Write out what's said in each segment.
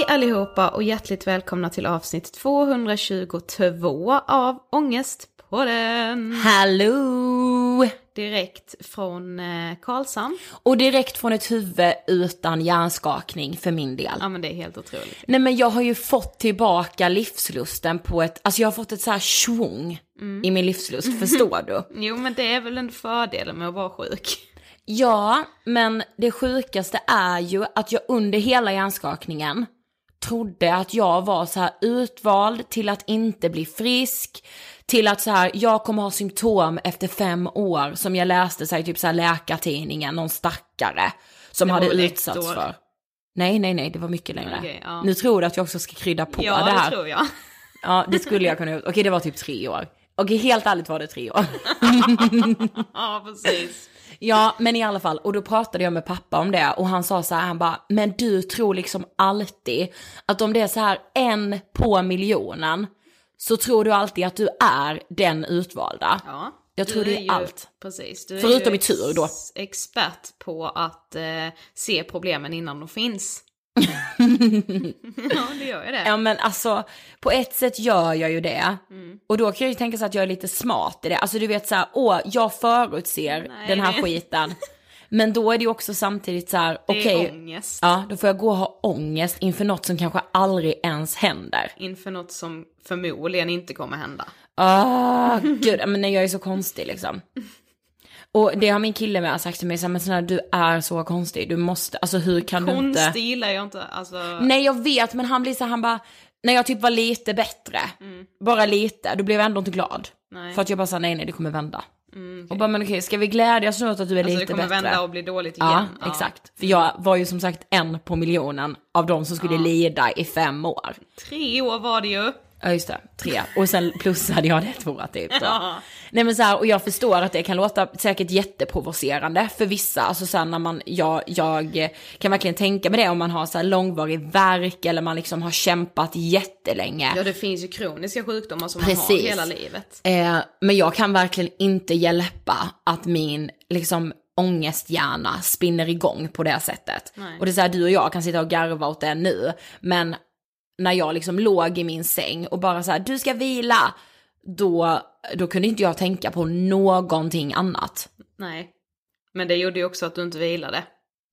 Hej allihopa och hjärtligt välkomna till avsnitt 222 av Ångestpodden. Hallå! Direkt från eh, Karlshamn. Och direkt från ett huvud utan hjärnskakning för min del. Ja men det är helt otroligt. Nej men jag har ju fått tillbaka livslusten på ett, alltså jag har fått ett så här svung i min livslust, förstår du? Jo men det är väl en fördel med att vara sjuk. Ja, men det sjukaste är ju att jag under hela hjärnskakningen trodde att jag var så här utvald till att inte bli frisk, till att så här, jag kommer ha symptom efter fem år som jag läste sig typ så här Läkartidningen, någon stackare som Det hade utsatts år? för. Nej, nej, nej, det var mycket längre. Okej, ja. Nu tror du att jag också ska krydda på ja det det, här. tror jag. Ja, det skulle jag kunna gjort. Okej, det var typ tre år. Okej, helt ärligt var det tre år. Ja precis. Ja, men i alla fall, och då pratade jag med pappa om det och han sa så här, han bara, men du tror liksom alltid att om det är så här en på miljonen så tror du alltid att du är den utvalda. Ja. Jag tror det är ju, allt. Precis. Du är Förutom ju i tur då. ex- expert på att eh, se problemen innan de finns. ja det gör ju det. Ja men alltså, på ett sätt gör jag ju det. Mm. Och då kan jag ju tänka så att jag är lite smart i det. Alltså du vet så här, åh, jag förutser Nej, den här skiten. Men då är det ju också samtidigt så här, okej, ångest. ja då får jag gå och ha ångest inför något som kanske aldrig ens händer. Inför något som förmodligen inte kommer hända. Ah, gud, men jag är så konstig liksom. Och det har min kille med sagt till mig, så här, men här, du är så konstig, du måste, alltså hur kan du inte... Konstig gillar jag inte, alltså. Nej jag vet, men han blir så här, han bara, när jag typ var lite bättre, bara lite, då blev jag ändå inte glad. Mm. Nej. För att jag bara sa nej nej det kommer vända. Och bara men okej, ska vi glädjas nu åt att du är Alltså det lite kommer bättre? vända och bli dåligt Ja, igen. exakt. För jag var ju som sagt en på miljonen av de som skulle lida i fem år. Tre år var det ju. Ja just det, tre. Och sen plussade jag det två typ då. Nej men så här, och jag förstår att det kan låta säkert jätteprovocerande för vissa, alltså så här när man, jag, jag kan verkligen tänka mig det om man har så här långvarig värk eller man liksom har kämpat jättelänge. Ja det finns ju kroniska sjukdomar som man har Precis. hela livet. Eh, men jag kan verkligen inte hjälpa att min liksom ångesthjärna spinner igång på det sättet. Nej. Och det är så här, du och jag kan sitta och garva åt det nu, men när jag liksom låg i min säng och bara så här, du ska vila, då, då kunde inte jag tänka på någonting annat. Nej. Men det gjorde ju också att du inte vilade.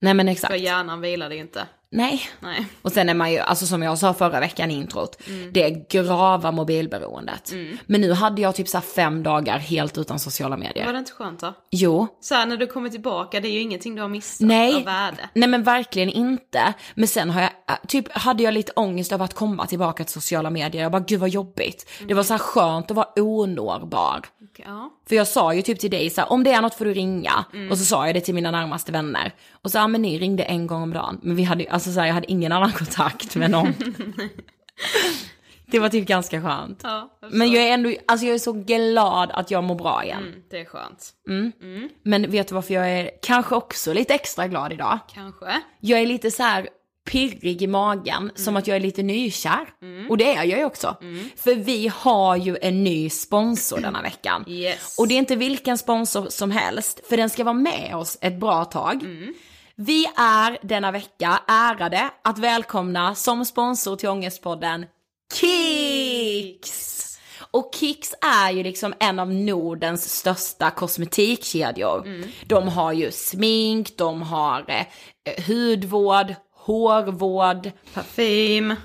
Nej men För exakt. hjärnan vilade ju inte. Nej. Nej. Och sen är man ju, alltså som jag sa förra veckan i introt, Mm. det grava mobilberoendet. Men nu hade jag typ så fem dagar helt utan sociala medier. Var det inte skönt då? Jo, Så här, när du kommer tillbaka, det är ju ingenting du har missat Nej. av värde. Nej men verkligen inte. Men sen har jag, äh, typ hade jag lite ångest över att komma tillbaka till sociala medier. Jag bara gud vad jobbigt. Det var så här skönt att vara onårbar. Ja. För jag sa ju typ till dig så här, om det är något får du ringa. Och så sa jag det till mina närmaste vänner. Och så, ja men ni ringde en gång om dagen. Men vi hade, alltså så här, jag hade ingen annan kontakt med någon. det var typ ganska skönt. Ja, jag Men jag är ändå, alltså jag är så glad att jag mår bra igen. Mm, det är skönt. Men vet du varför jag är kanske också lite extra glad idag? Kanske. jag är lite så här pirrig i magen, som att jag är lite nykär. Och det är jag ju också. För vi har ju en ny sponsor denna veckan. Yes. Och det är inte vilken sponsor som helst, för den ska vara med oss ett bra tag. Vi är denna vecka ärade att välkomna som sponsor till Ångestpodden Kicks! Och Kicks är ju liksom en av Nordens största kosmetikkedjor. De har ju smink, de har eh, hudvård, hårvård. Parfym.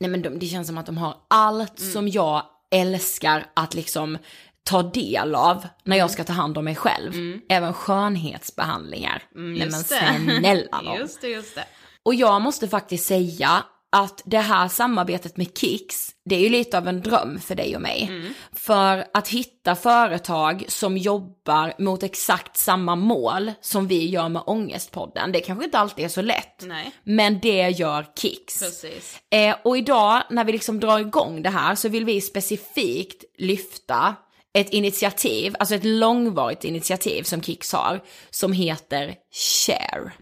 Nej men de, det känns som att de har allt som jag älskar att liksom ta del av när jag ska ta hand om mig själv. Även skönhetsbehandlingar. Nej men snälla nån. Just det, just det. Och jag måste faktiskt säga att det här samarbetet med Kicks, det är ju lite av en dröm för dig och mig. För att hitta företag som jobbar mot exakt samma mål som vi gör med Ångestpodden, det kanske inte alltid är så lätt. Nej. Men det gör Kicks. Eh, och idag när vi liksom drar igång det här så vill vi specifikt lyfta ett initiativ, alltså ett långvarigt initiativ som Kicks har, som heter Share.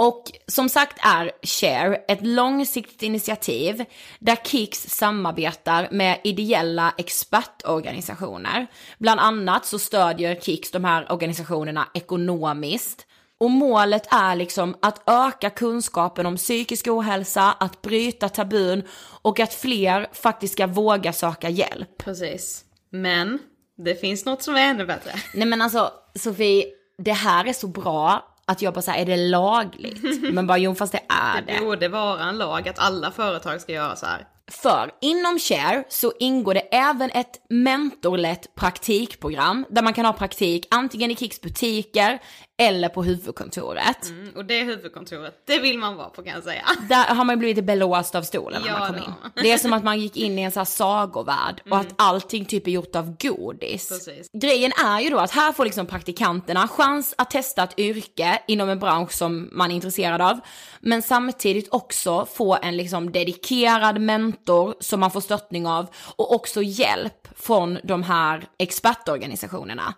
Och som sagt är Share ett långsiktigt initiativ där Kicks samarbetar med ideella expertorganisationer. Bland annat så stödjer Kicks de här organisationerna ekonomiskt. Och målet är liksom att öka kunskapen om psykisk ohälsa, att bryta tabun och att fler faktiskt ska våga söka hjälp. Precis. Men det finns något som är ännu bättre. Nej men alltså Sofie, det här är så bra att jag bara säger är det lagligt? Men bara jo fast det är Det det. borde vara en lag att alla företag ska göra så här. För inom Share så ingår det även ett mentorlett praktikprogram där man kan ha praktik antingen i Kicks butiker eller på huvudkontoret. Mm, och det huvudkontoret, det vill man vara på kan jag säga. Där har man blivit belåst av stolen när Ja, man kom då. in. Det är som att man gick in i en sån här sagovärld och att allting typ är gjort av godis. Precis. Grejen är ju då att här får liksom praktikanterna chans att testa ett yrke inom en bransch som man är intresserad av. Men samtidigt också få en liksom dedikerad mentor som man får stöttning av och också hjälp från de här expertorganisationerna.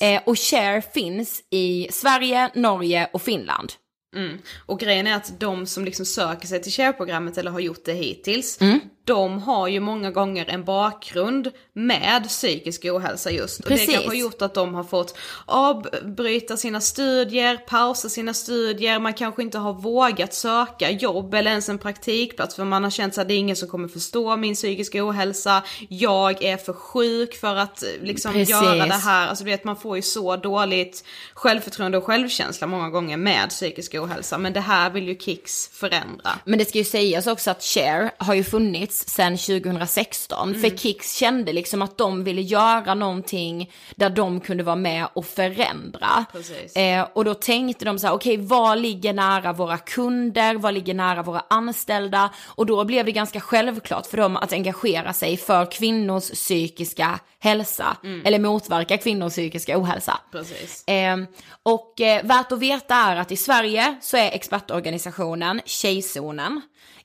Eh, och Share finns i Sverige, Norge och Finland. Mm. Och grejen är att de som liksom söker sig till share-programmet eller har gjort det hittills, Mm. de har ju många gånger en bakgrund med psykisk ohälsa just. Och det Precis. kanske har gjort att de har fått avbryta sina studier, pausa sina studier, man kanske inte har vågat söka jobb eller ens en praktikplats för man har känt att det är ingen som kommer förstå min psykiska ohälsa, jag är för sjuk för att eh, liksom Precis. göra det här. Alltså du vet man får ju så dåligt självförtroende och självkänsla många gånger med psykisk ohälsa. Men det här vill ju Kicks förändra. Men det ska ju sägas också att Share har ju funnits sedan 2016. För Kicks kände liksom att de ville göra någonting där de kunde vara med och förändra. Eh, och då tänkte de så här, okej vad ligger nära våra kunder, vad ligger nära våra anställda? Och då blev det ganska självklart för dem att engagera sig för kvinnors psykiska hälsa. Eller motverka kvinnors psykiska ohälsa. Precis. Eh, och eh, värt att veta är att i Sverige så är expertorganisationen Tjejzonen.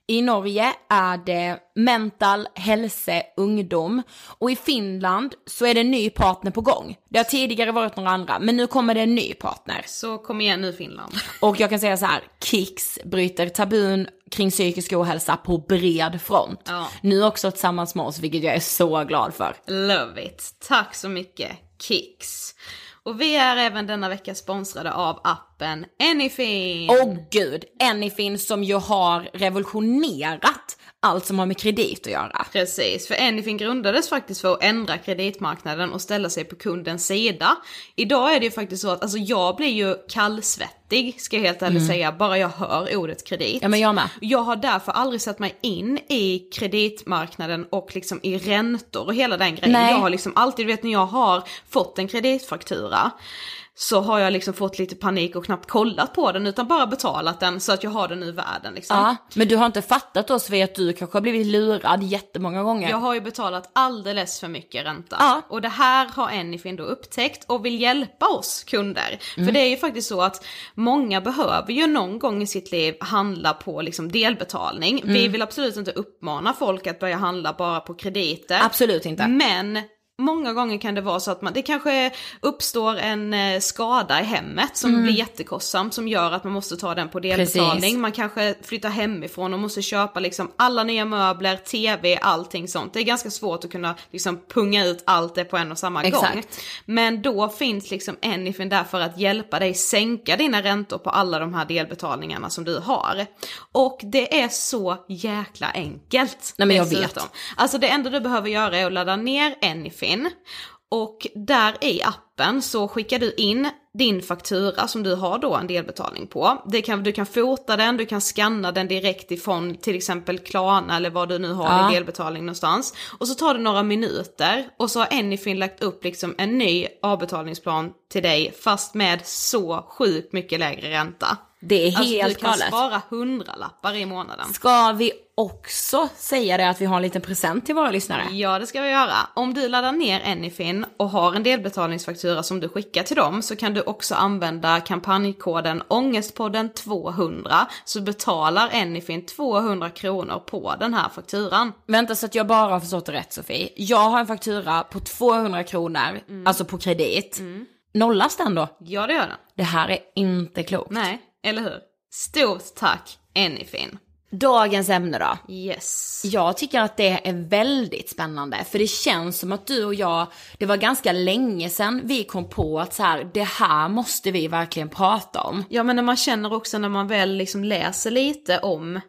I Norge är det Mental Hälse Ungdom och i Finland så är det en ny partner på gång. Det har tidigare varit några andra, men nu kommer det en ny partner. Så kom igen nu Finland. Och jag kan säga så här, Kicks bryter tabun kring psykisk ohälsa på bred front. Ja. Nu också tillsammans med oss, vilket jag är så glad för. Love it. Tack så mycket Kicks. Och vi är även denna vecka sponsrade av appen Anyfin. Åh gud, Anyfin som ju har revolutionerat allt som har med kredit att göra. Precis, för Anyfin grundades faktiskt för att ändra kreditmarknaden och ställa sig på kundens sida. Idag är det ju faktiskt så att alltså jag blir ju kallsvettig, ska jag helt ärligt säga, bara jag hör ordet kredit. Mm. Ja men jag med. Jag har därför aldrig satt mig in i kreditmarknaden och liksom i räntor och hela den grejen. Nej. Jag har liksom alltid, du vet när jag har fått en kreditfaktura så har jag liksom fått lite panik och knappt kollat på den utan bara betalat den så att jag har den ur världen liksom. Ja, men du har inte fattat då Sofie att du kanske har blivit lurad jättemånga gånger. Jag har ju betalat alldeles för mycket ränta. Ja. Och det här har Anyfin då upptäckt och vill hjälpa oss kunder. Mm. För det är ju faktiskt så att många behöver ju någon gång i sitt liv handla på liksom delbetalning. Vi Mm. vill absolut inte uppmana folk att börja handla bara på krediter. Absolut inte. Men Många gånger kan det vara så att man, det kanske uppstår en eh, skada i hemmet som blir jättekostsam som gör att man måste ta den på delbetalning. Mm. Precis. Man kanske flyttar hemifrån och måste köpa liksom alla nya möbler, tv, allting sånt. Det är ganska svårt att kunna liksom punga ut allt det på en och samma gång. Exakt. Men då finns liksom Anyfin där för att hjälpa dig sänka dina räntor på alla de här delbetalningarna som du har. Och det är så jäkla enkelt. Nej, men jag dessutom. Alltså det enda du behöver göra är att ladda ner Anyfin och där i appen så skickar du in din faktura som du har då en delbetalning på. Det kan, du kan fota den, du kan scanna den direkt ifrån till exempel Klarna eller vad du nu har Ja. i delbetalning någonstans. Och så tar det några minuter och så har Anyfin lagt upp liksom en ny avbetalningsplan till dig fast med så sjukt mycket lägre ränta. Det är Alltså helt du kan galet. spara hundralappar i månaden. Ska vi också säga det att vi har en liten present till våra lyssnare? Ja, det ska vi göra. Om du laddar ner Anyfin och har en delbetalningsfaktura som du skickar till dem så kan du också använda kampanjkoden ångestpodden 200 så betalar Anyfin 200 kronor på den här fakturan. Vänta så att jag bara har förstått det rätt Sofie. Jag har en faktura på 200 kronor, alltså på kredit. Nollas den då? Ja, det gör den. Det här är inte klokt. Nej, eller hur? Stort tack Anyfin. Dagens ämne då? Yes. Jag tycker att det är väldigt spännande, för det känns som att du och jag, det var ganska länge sedan vi kom på att så här, det här måste vi verkligen prata om. Ja, men när man känner också när man väl liksom läser lite om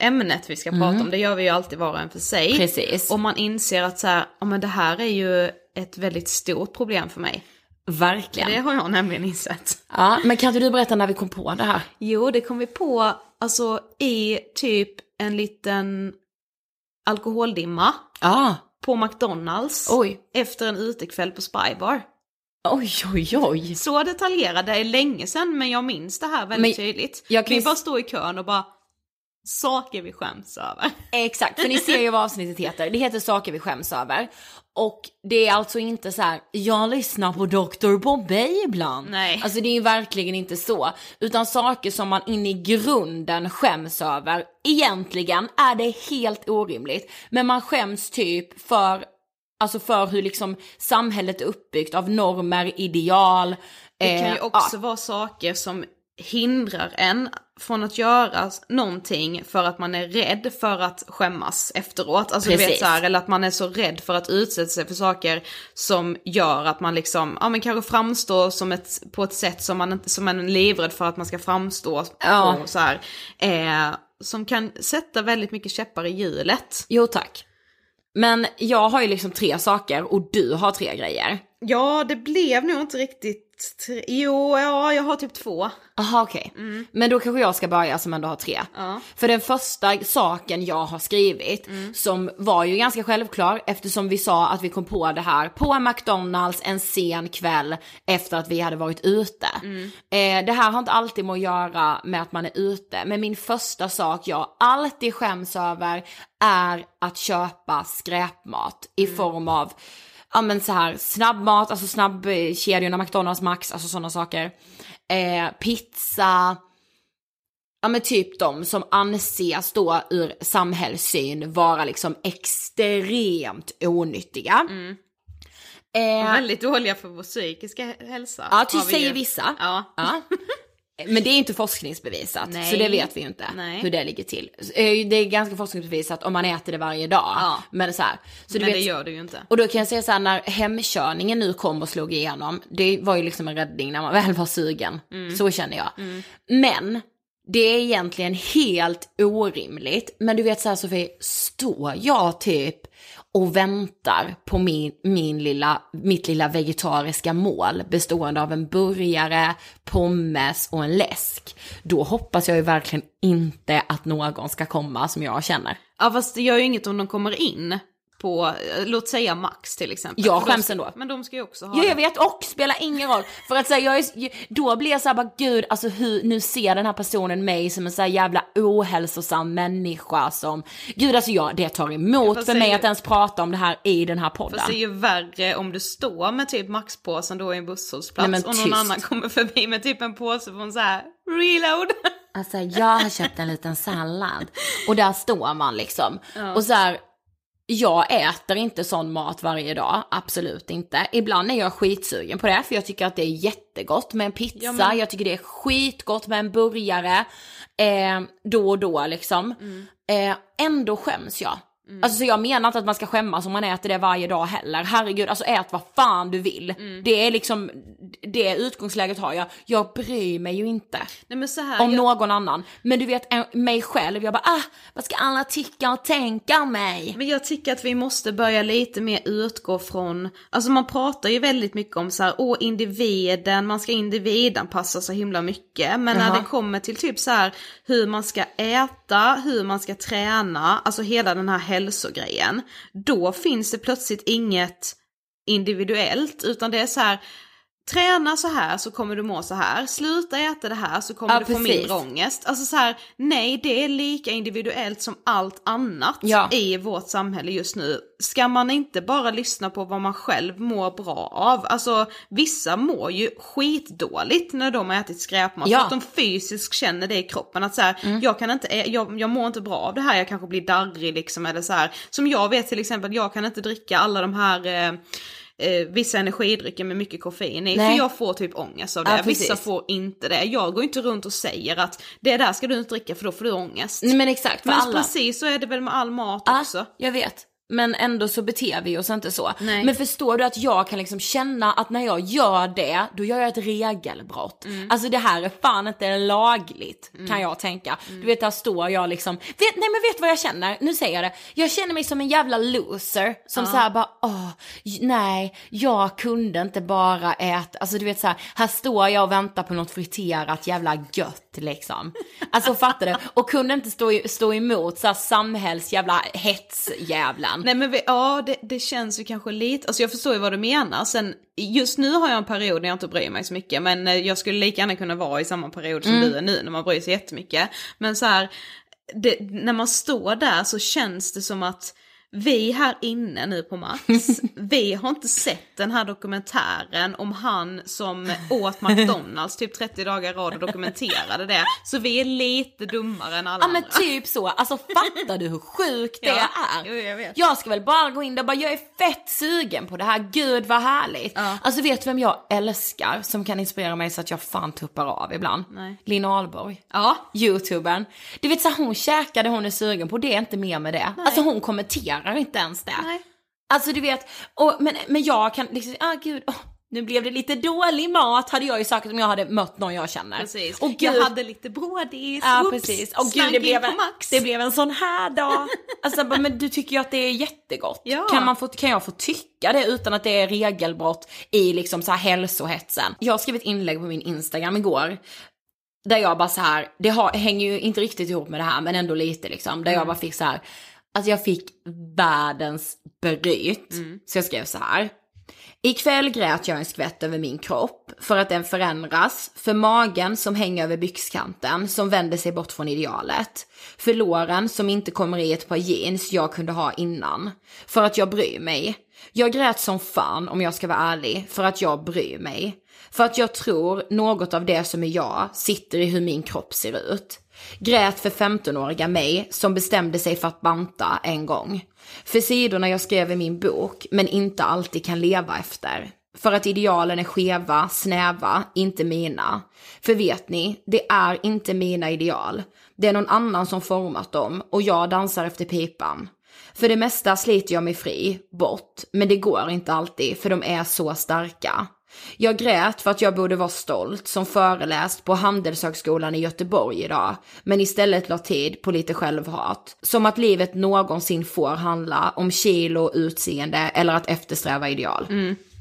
ämnet vi ska prata om, det gör vi ju alltid var och en för sig. Precis. Och man inser att så här, ja men det här är ju ett väldigt stort problem för mig. Verkligen. Det har jag nämligen insett. Ja, men kan inte du berätta när vi kom på det här? Jo, det kom vi på alltså i typ en liten alkoholdimma Ja. på McDonalds. Oj. Efter en utekväll på Spybar. Oj, oj, oj. Så detaljerad, det är länge sedan men jag minns det här väldigt Men tydligt. jag kan Vi bara står i kön och bara saker vi skäms över. Exakt, för ni ser ju vad avsnittet heter. Det heter Saker vi skäms över. Och det är alltså inte så här, jag lyssnar på Dr. Bobbe ibland. Nej. Alltså det är ju verkligen inte så. Utan saker som man in i grunden skäms över. Egentligen är det helt orimligt. Men man skäms typ för, alltså för hur liksom samhället är uppbyggt av normer, ideal. Det kan eh, ju också vara saker som hindrar en från att göra någonting för att man är rädd för att skämmas efteråt. Alltså du vet så här, eller att man är så rädd för att utsätta sig för saker som gör att man liksom, ja men kanske framstår som ett, på ett sätt som man som man är livrädd för att man ska framstå Ja. på så här. Eh, som kan sätta väldigt mycket käppar i hjulet. Jo tack. Men jag har ju liksom tre saker och du har tre grejer. Ja, det blev nog inte riktigt, tre- jo, ja, jag har typ två. Aha okej. Men då kanske jag ska börja som ändå har tre. Ja. För den första saken jag har skrivit, som var ju ganska självklar eftersom vi sa att vi kom på det här på McDonalds en sen kväll efter att vi hade varit ute. Eh, det här har inte alltid med att göra med att man är ute, men min första sak jag alltid skäms över är att köpa skräpmat i form av ja men så här snabbmat, alltså snabbkedjorna, McDonalds, Max, alltså sådana saker. Eh, pizza, ja men typ de som anses då ur samhällssyn vara liksom extremt onyttiga. Eh, Väldigt dåliga för vår psykiska hälsa. ja, ty säger ju. vissa. Ja. Ja. Men det är inte forskningsbevisat, Nej. så det vet vi ju inte Nej. hur det ligger till. Eh, Det är ganska forskningsbevisat om man äter det varje dag. Ja. Men så här, så Men vet, det gör du ju inte. och då kan jag säga så här när hemkörningen nu kom och slog igenom, det var ju liksom en räddning när man väl var sugen. Så känner jag. Men det är egentligen helt orimligt. Men du vet så här Sofie, står jag typ och väntar på min, min lilla, mitt lilla vegetariska mål bestående av en burgare, pommes och en läsk. Då hoppas jag ju verkligen inte att någon ska komma som jag känner. Ja fast det gör ju inget om de kommer in på, låt säga Max till exempel. Jag skäms ska- ändå. Men de ska ju också ha Ja jag vet och spelar ingen roll. För att säga jag är, då blir jag såhär bara gud alltså hur, nu ser den här personen mig som en så här jävla ohälsosam människa som, gud alltså jag, det tar emot fast för mig ju- att ens prata om det här i den här podden. Fast det är ju värre om du står med typ Maxpåsen då i en busshållplats Nej, och någon tyst. annan kommer förbi med typ en påse från så här reload. Alltså jag har köpt en liten sallad och där står man liksom. Och så här, jag äter inte sån mat varje dag, absolut inte. Ibland är jag skitsugen på det för jag tycker att det är jättegott med en pizza, Ja, men- jag tycker det är skitgott med en burgare. Eh, då och då liksom. Eh, ändå skäms jag. Alltså så jag menar inte att man ska skämmas om man äter det varje dag heller. Herregud, alltså ät vad fan du vill. Det är liksom, det utgångsläget har jag. Jag bryr mig ju inte Nej här, om jag, någon annan. Men du vet en- mig själv, jag bara ah, vad ska alla tycka och tänka om mig? men jag tycker att vi måste börja lite mer utgå från, alltså man pratar ju väldigt mycket om så här, åh individen, man ska individanpassa så himla mycket. Men när Jaha. det kommer till typ så här hur man ska äta, hur man ska träna, alltså hela den här hälsogrejen. Då finns det plötsligt inget individuellt, utan det är så här, träna så här så kommer du må så här, sluta äta det här så kommer Ja, du få precis. mindre ångest. Alltså så här, nej det är lika individuellt som allt annat Ja. i vårt samhälle just nu. Ska man inte bara lyssna på vad man själv mår bra av? Alltså vissa mår ju skitdåligt när de har ätit skräpmat. Ja. För att de fysiskt känner det i kroppen att så här, jag kan inte, ä- jag, jag mår inte bra av det här, jag kanske blir darrig liksom eller så här. Som jag vet till exempel, jag kan inte dricka alla de här eh, eh, vissa energidrycker med mycket koffein i, Nej. för jag får typ ångest av det. Ja, vissa får inte det. Jag går inte runt och säger att det där ska du inte dricka för då får du ångest. Nej, men exakt, för Men alla. precis så är det väl med all mat Ja, också. jag vet. Men ändå så beter vi oss inte så. Nej. Men förstår du att jag kan liksom känna att när jag gör det, då gör jag ett regelbrott. Mm. Alltså det här är fan inte lagligt, kan jag tänka. Mm. Du vet, där står jag liksom, vet, nej men vet vad jag känner? Nu säger jag det. Jag känner mig som en jävla loser, som så här bara, åh, nej, jag kunde inte bara äta, alltså du vet så här, står jag och väntar på något friterat jävla gött liksom. Alltså fattar du? Och kunde inte stå, stå emot så här samhälls jävla Nej men vi, ja det, det känns ju kanske lite, alltså jag förstår ju vad du menar. Sen just nu har jag en period när jag inte bryr mig så mycket men eh, jag skulle lika gärna kunna vara i samma period som du är nu när man bryr sig jättemycket. Men så här, det, när man står där så känns det som att vi här inne nu på Max, vi har inte sett den här dokumentären om han som åt McDonalds typ 30 dagar i rad och dokumenterade det. Så vi är lite dummare än alla Ja men andra. typ så, alltså fattar du hur sjukt det Ja, är? jo, jag vet. Jag ska väl bara gå in där och bara, jag är fett sugen på det här, gud vad härligt. Ja. Alltså vet du vem jag älskar som kan inspirera mig så att jag fan tuppar av ibland? Nej. Linn Ahlborg. Ja, Youtubern. Du vet så här, hon käkade hon är sugen på, det är inte mer med det. Alltså hon kommenterar inte ens det. Nej. Alltså du vet, och, men, men jag kan liksom, ah gud, åh, nu blev det lite dålig mat hade jag ju sagt om jag hade mött någon jag känner. Precis. Och gud, jag hade lite brådis, Ja Oops, precis. Och gud det blev, en, det blev en sån här dag. Alltså men du tycker ju att det är jättegott. Ja. Kan, man få, kan jag få tycka det utan att det är regelbrott i liksom så här hälsohetsen? Jag skrev ett inlägg på min Instagram igår. Där jag bara så här, det har, hänger ju inte riktigt ihop med det här men ändå lite liksom. Där jag bara fick så här, alltså jag fick världens bryt. Så jag skrev så här. Ikväll grät jag en skvätt över min kropp för att den förändras, för magen som hänger över byxkanten som vänder sig bort från idealet, för låren som inte kommer i ett par jeans jag kunde ha innan, för att jag bryr mig. Jag grät som fan om jag ska vara ärlig, för att jag bryr mig. För att jag tror något av det som är jag sitter i hur min kropp ser ut. Grät för 15-åriga mig som bestämde sig för att banta en gång. För sidorna jag skrev i min bok men inte alltid kan leva efter. För att idealen är skeva, snäva, inte mina. För vet ni, det är inte mina ideal. Det är någon annan som format dem och jag dansar efter pipan. För det mesta sliter jag mig fri, bort, men det går inte alltid för de är så starka. Jag grät för att jag borde vara stolt som föreläst på Handelshögskolan i Göteborg idag, men istället la tid på lite självhat. Som att livet någonsin får handla om kilo, utseende eller att eftersträva ideal.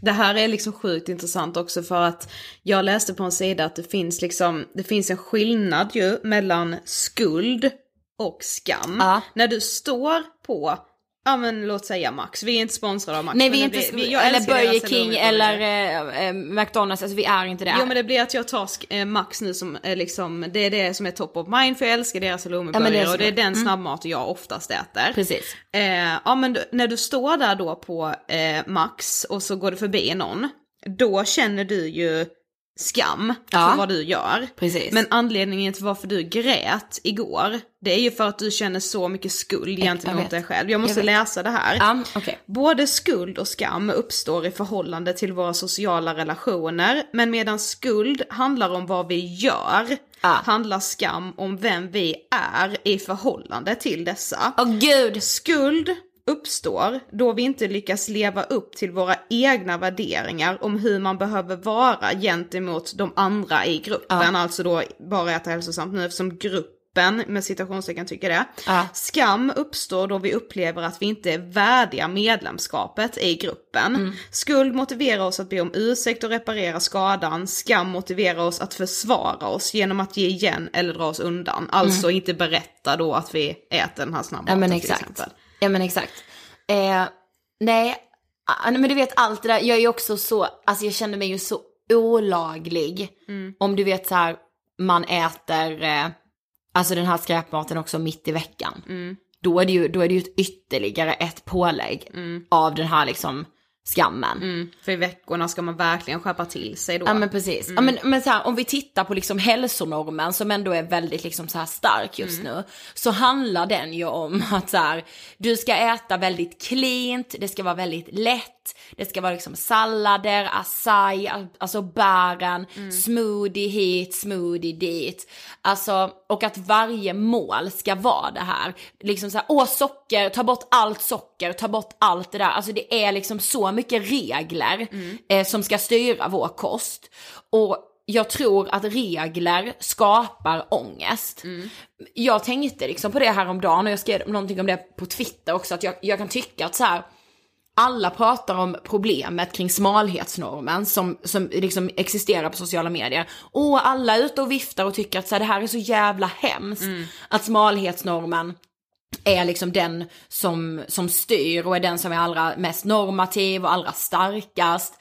Det här är liksom sjukt intressant också för att jag läste på en sida att det finns liksom, det finns en skillnad ju mellan skuld och skam. Ja. När du står på, ja men låt säga Max, vi är inte sponsrade av Max. Nej vi är inte, blir- vi- eller Burger King eller eh, eh, McDonalds, alltså vi är inte det. Jo men det blir att jag tar eh, Max nu som eh, liksom, det är det som är top of mind för jag älskar deras Ja, det är så och det är den snabbmaten jag oftast äter. Precis. Eh, ja men när du står där då på Max och så går du förbi någon, då känner du ju skam Ja. för vad du gör. Precis. Men anledningen till varför du grät igår, det är ju för att du känner så mycket skuld gentemot dig själv. Jag måste Jag läsa det här. Ja, okej. Både skuld och skam uppstår i förhållande till våra sociala relationer, men medan skuld handlar om vad vi gör, Ja. handlar skam om vem vi är i förhållande till dessa. Åh gud! Skuld uppstår då vi inte lyckas leva upp till våra egna värderingar om hur man behöver vara gentemot de andra i gruppen, alltså då bara äta hälsosamt nu eftersom gruppen med citationstecken tycker det. Ja. Skam uppstår då vi upplever att vi inte är värdiga medlemskapet i gruppen. Mm. Skuld motiverar oss att be om ursäkt och reparera skadan. Skam motiverar oss att försvara oss genom att ge igen eller dra oss undan. Alltså inte berätta då att vi äter den här snabbmaten Mm. Ja men till exakt. exempel. Ja men exakt. Eh, nej, men du vet allt det där, jag är ju också så, alltså jag känner mig ju så olaglig. Om du vet så här, man äter, eh, alltså den här skräpmaten också mitt i veckan. Då är det ju, då är det ju ett ytterligare ett pålägg av den här liksom skammen. Mm, för i veckorna ska man verkligen skärpa till sig då. Ja men precis. Ja, men, men så här, om vi tittar på liksom hälsonormen som ändå är väldigt liksom så här stark just nu. Så handlar den ju om att så här, du ska äta väldigt cleant, det ska vara väldigt lätt, det ska vara liksom sallader, acai, al- alltså bären, smoothie hit, smoothie dit. Alltså, och att varje mål ska vara det här. Liksom så här, åh socker, ta bort allt socker, ta bort allt det där. Alltså det är liksom så mycket regler eh, som ska styra vår kost. Och jag tror att regler skapar ångest. Jag tänkte liksom på det här om dagen och jag skrev någonting om det på Twitter också, att jag, jag kan tycka att så här, alla pratar om problemet kring smalhetsnormen som, som liksom existerar på sociala medier. Och alla är ute och viftar och tycker att så här, det här är så jävla hemskt. Att smalhetsnormen är liksom den som, som styr och är den som är allra mest normativ och allra starkast.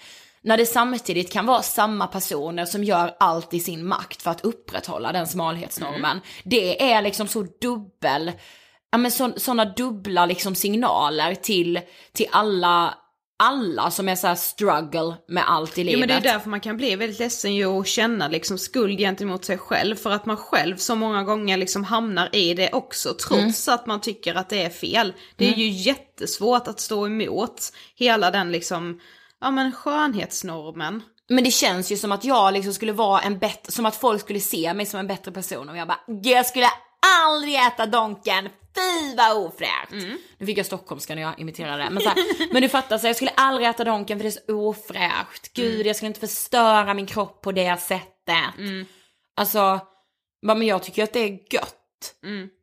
När det samtidigt kan vara samma personer som gör allt i sin makt för att upprätthålla den smalhetsnormen. Det är liksom så dubbel, ja men sådana dubbla liksom signaler till, till alla, alla som är så struggle med allt i livet. Jo men det är därför man kan bli väldigt ledsen ju och känna liksom skuld gentemot sig själv. För att man själv så många gånger liksom hamnar i det också trots att man tycker att det är fel. Det är ju jättesvårt att stå emot hela den liksom, ja men skönhetsnormen. Men det känns ju som att jag liksom skulle vara en bättre, som att folk skulle se mig som en bättre person och jag bara, jag skulle aldrig äta Donken, fy vad ofräscht. Nu fick jag stockholmska när jag imiterade det. Men, så här, men du fattar, så jag skulle aldrig äta Donken för det är så ofräscht. Gud, jag skulle inte förstöra min kropp på det sättet. Alltså, bara, men jag tycker att det är gött.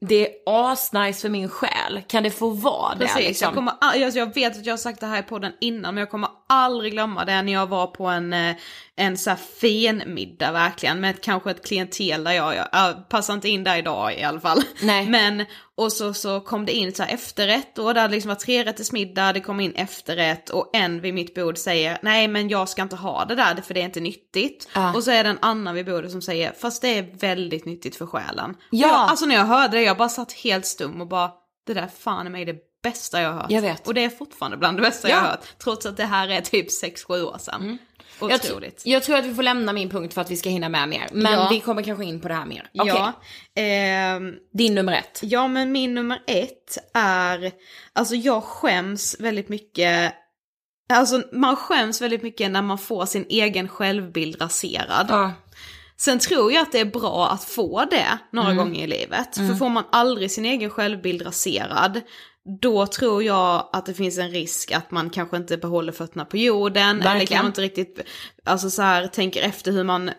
Det är asnice för min själ. Kan det få vara det? Precis, liksom? jag, kommer, a- jag, jag vet att jag har sagt det här i podden innan men jag kommer aldrig glömma det när jag var på en, eh, en så här fin middag verkligen med ett, kanske ett klientel där jag, jag, jag passar inte in där idag i alla fall. Nej. Men och så, så kom det in så här efterrätt och det hade liksom varit trerättersmiddag, det kom in efterrätt och en vid mitt bord säger nej men jag ska inte ha det där för det är inte nyttigt. Ja. Och så är det en annan vid bordet som säger fast det är väldigt nyttigt för själen. Ja. Jag, alltså när jag hörde det jag bara satt helt stum och bara det där fan är mig det bästa jag har hört. Jag vet. Och det är fortfarande bland det bästa Ja. jag har hört. Trots att det här är typ 6-7 år sedan. tr- Otroligt. jag tror att vi får lämna min punkt för att vi ska hinna med mer. Men Ja. vi kommer kanske in på det här mer. Okej, Ja. Ehm, din nummer ett. Ja, men min nummer ett är, alltså jag skäms väldigt mycket, alltså man skäms väldigt mycket när man får sin egen självbild raserad. Ja. Sen tror jag att det är bra att få det några Mm. gånger i livet. För får man aldrig sin egen självbild raserad, då tror jag att det finns en risk att man kanske inte behåller fötterna på jorden. Eller Verkligen. kanske inte riktigt, alltså så här, tänker efter hur man,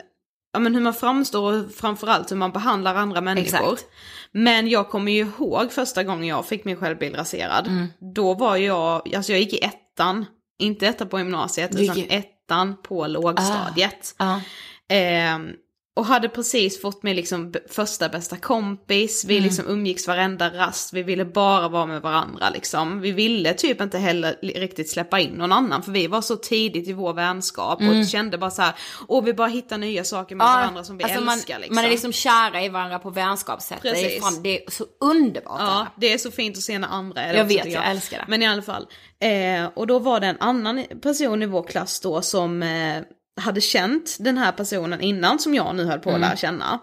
ja men hur man framstår och framförallt hur man behandlar andra människor. Exakt. Men jag kommer ju ihåg första gången jag fick min självbild raserad. Mm. Då var jag, alltså jag gick i ettan, inte ettan på gymnasiet, Du utan ettan på lågstadiet. Ja. Ehm, och hade precis fått min liksom första bästa kompis, vi liksom umgicks varenda rast, vi ville bara vara med varandra liksom. Vi ville typ inte heller riktigt släppa in någon annan för vi var så tidigt i vår vänskap och kände bara så här, och vi bara hittar nya saker med varandra som vi alltså man, älskar liksom. Man är liksom kära i varandra på vänskapssätt. Det är, fan, det är så underbart. Ja, det är så fint att se när andra är det Jag vet, tycker jag älskar det. Men i alla fall. Eh, och då var det en annan person i vår klass då som eh, hade känt den här personen innan som jag nu höll på att Mm. lära känna.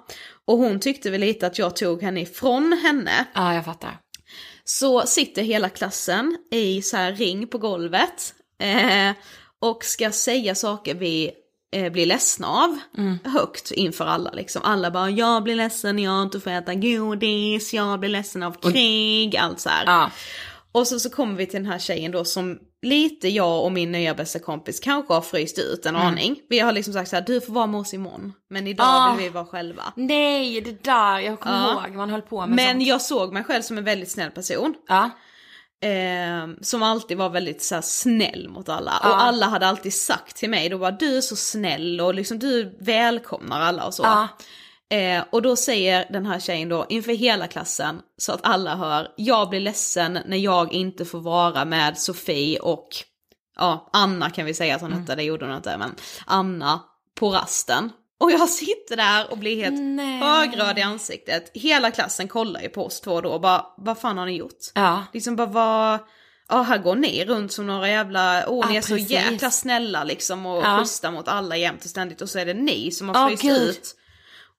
Och hon tyckte väl lite att jag tog henne ifrån henne. ja, jag fattar. Så sitter hela klassen i så här ring på golvet. Eh, och ska säga saker vi eh, blir ledsna av. Mm. Högt inför alla liksom. Alla bara jag blir ledsen, jag inte får äta godis, jag blir ledsen av krig, allt så här. Ja. Och så, så kommer vi till den här tjejen då som lite jag och min nya bästa kompis kanske har fryst ut en aning. Vi har liksom sagt så här, du får vara med oss imorgon. Men idag Ah. vill vi vara själva. Nej, det där, jag kommer Ja. ihåg, man höll på med Men sånt. jag såg mig själv som en väldigt snäll person. Ja. Eh, som alltid var väldigt så här, snäll mot alla. Ja. Och alla hade alltid sagt till mig, då var du är så snäll och liksom du välkomnar alla och så. Eh, och då säger den här tjejen då inför hela klassen så att alla hör, jag blir ledsen när jag inte får vara med Sofie och ja, Anna kan vi säga att hon hette, det gjorde hon inte, men Anna på rasten. Och jag sitter där och blir helt Nej. högröd i ansiktet. Hela klassen kollar ju på oss två då och bara, vad fan har ni gjort? Ja. Liksom bara vad, ja här går ni runt som några jävla, åh ni Ja, är så precis. jäkla snälla liksom och Ja. schyssta mot alla jämt och ständigt och så är det ni som har fryst gud. ut.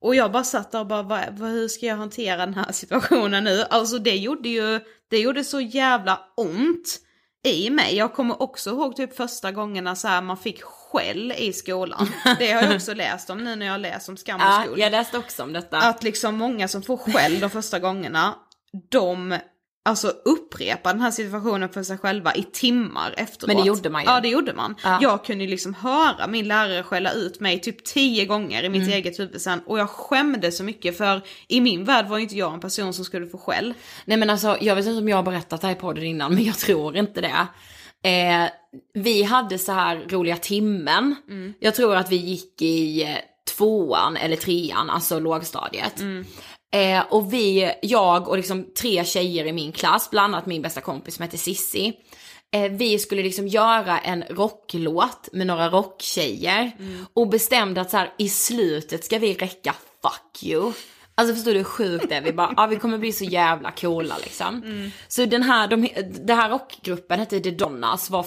Och jag bara satt där och bara, vad, hur ska jag hantera den här situationen nu? Alltså det gjorde ju, det gjorde så jävla ont i mig. Jag kommer också ihåg typ första gångerna så här man fick skäll i skolan. Det har jag också läst om nu när jag läst om skam och Ja, skuld. jag läste också om detta. Att liksom många som får skäll de första gångerna, de alltså upprepar den här situationen för sig själva i timmar efteråt. Men det gjorde man ju. Ja det gjorde man. Ja. Jag kunde liksom höra min lärare skälla ut mig typ tio gånger i mitt Mm. eget huvud sen och jag skämde så mycket för i min värld var ju inte jag en person som skulle få skäll. Nej men alltså, jag vet inte om jag har berättat det här i podden innan, men jag tror inte det. Eh, vi hade så här roliga timmen. Jag tror att vi gick i eh, tvåan eller trean, alltså lågstadiet. Eh, och vi, jag och liksom tre tjejer i min klass, bland annat min bästa kompis som heter Sissi. Eh, vi skulle liksom göra en rocklåt med några rocktjejer. Och bestämde att så här, i slutet ska vi räcka fuck you. Alltså förstår du hur sjukt det är? Vi bara, ja vi kommer bli så jävla coola liksom. Så den här, de, den här rockgruppen hette The Donnas, var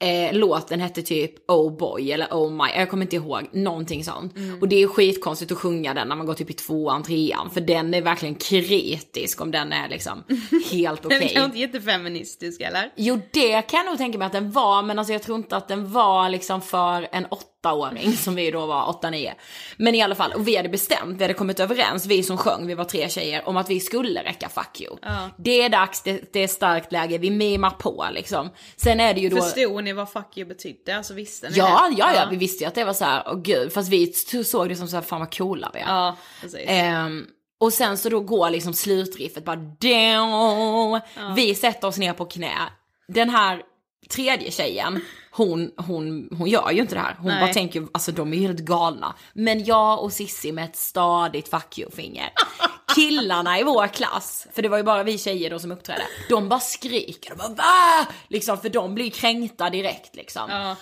eh, låten hette typ Oh boy eller Oh my, jag kommer inte ihåg, någonting sånt. Och det är skitkonstigt att sjunga den när man går typ i tvåan, trean, för den är verkligen kritisk om den är liksom helt Den okej. är inte jättefeministisk eller? Jo det kan jag nog tänka mig att den var, men alltså jag tror inte att den var liksom för en åttaåring som vi då var, åtta, nio. Men i alla fall, och vi hade bestämt, vi hade kommit överens, vi som sjöng, vi var tre tjejer, om att vi skulle räcka fuck you. Det är dags, det, det är starkt läge, vi mimar på liksom. Sen är det ju då... Förstod ni vad fuck you betydde? Alltså visste ni Ja, det? ja, ja, vi visste ju att det var så här, åh gud, fast vi såg det som så här, fan vad coola vi är. Ja, precis. Ehm, och sen så då går liksom slutriffet bara down. Vi sätter oss ner på knä. Den här tredje tjejen, hon, hon, hon gör ju inte det här. Hon Nej. bara tänker, alltså de är ju helt galna. Men jag och Sissi med ett stadigt fuck you-finger. Killarna i vår klass, för det var ju bara vi tjejer då som uppträdde, de bara skriker och bara va? Liksom för de blir kränkta direkt liksom. Ja.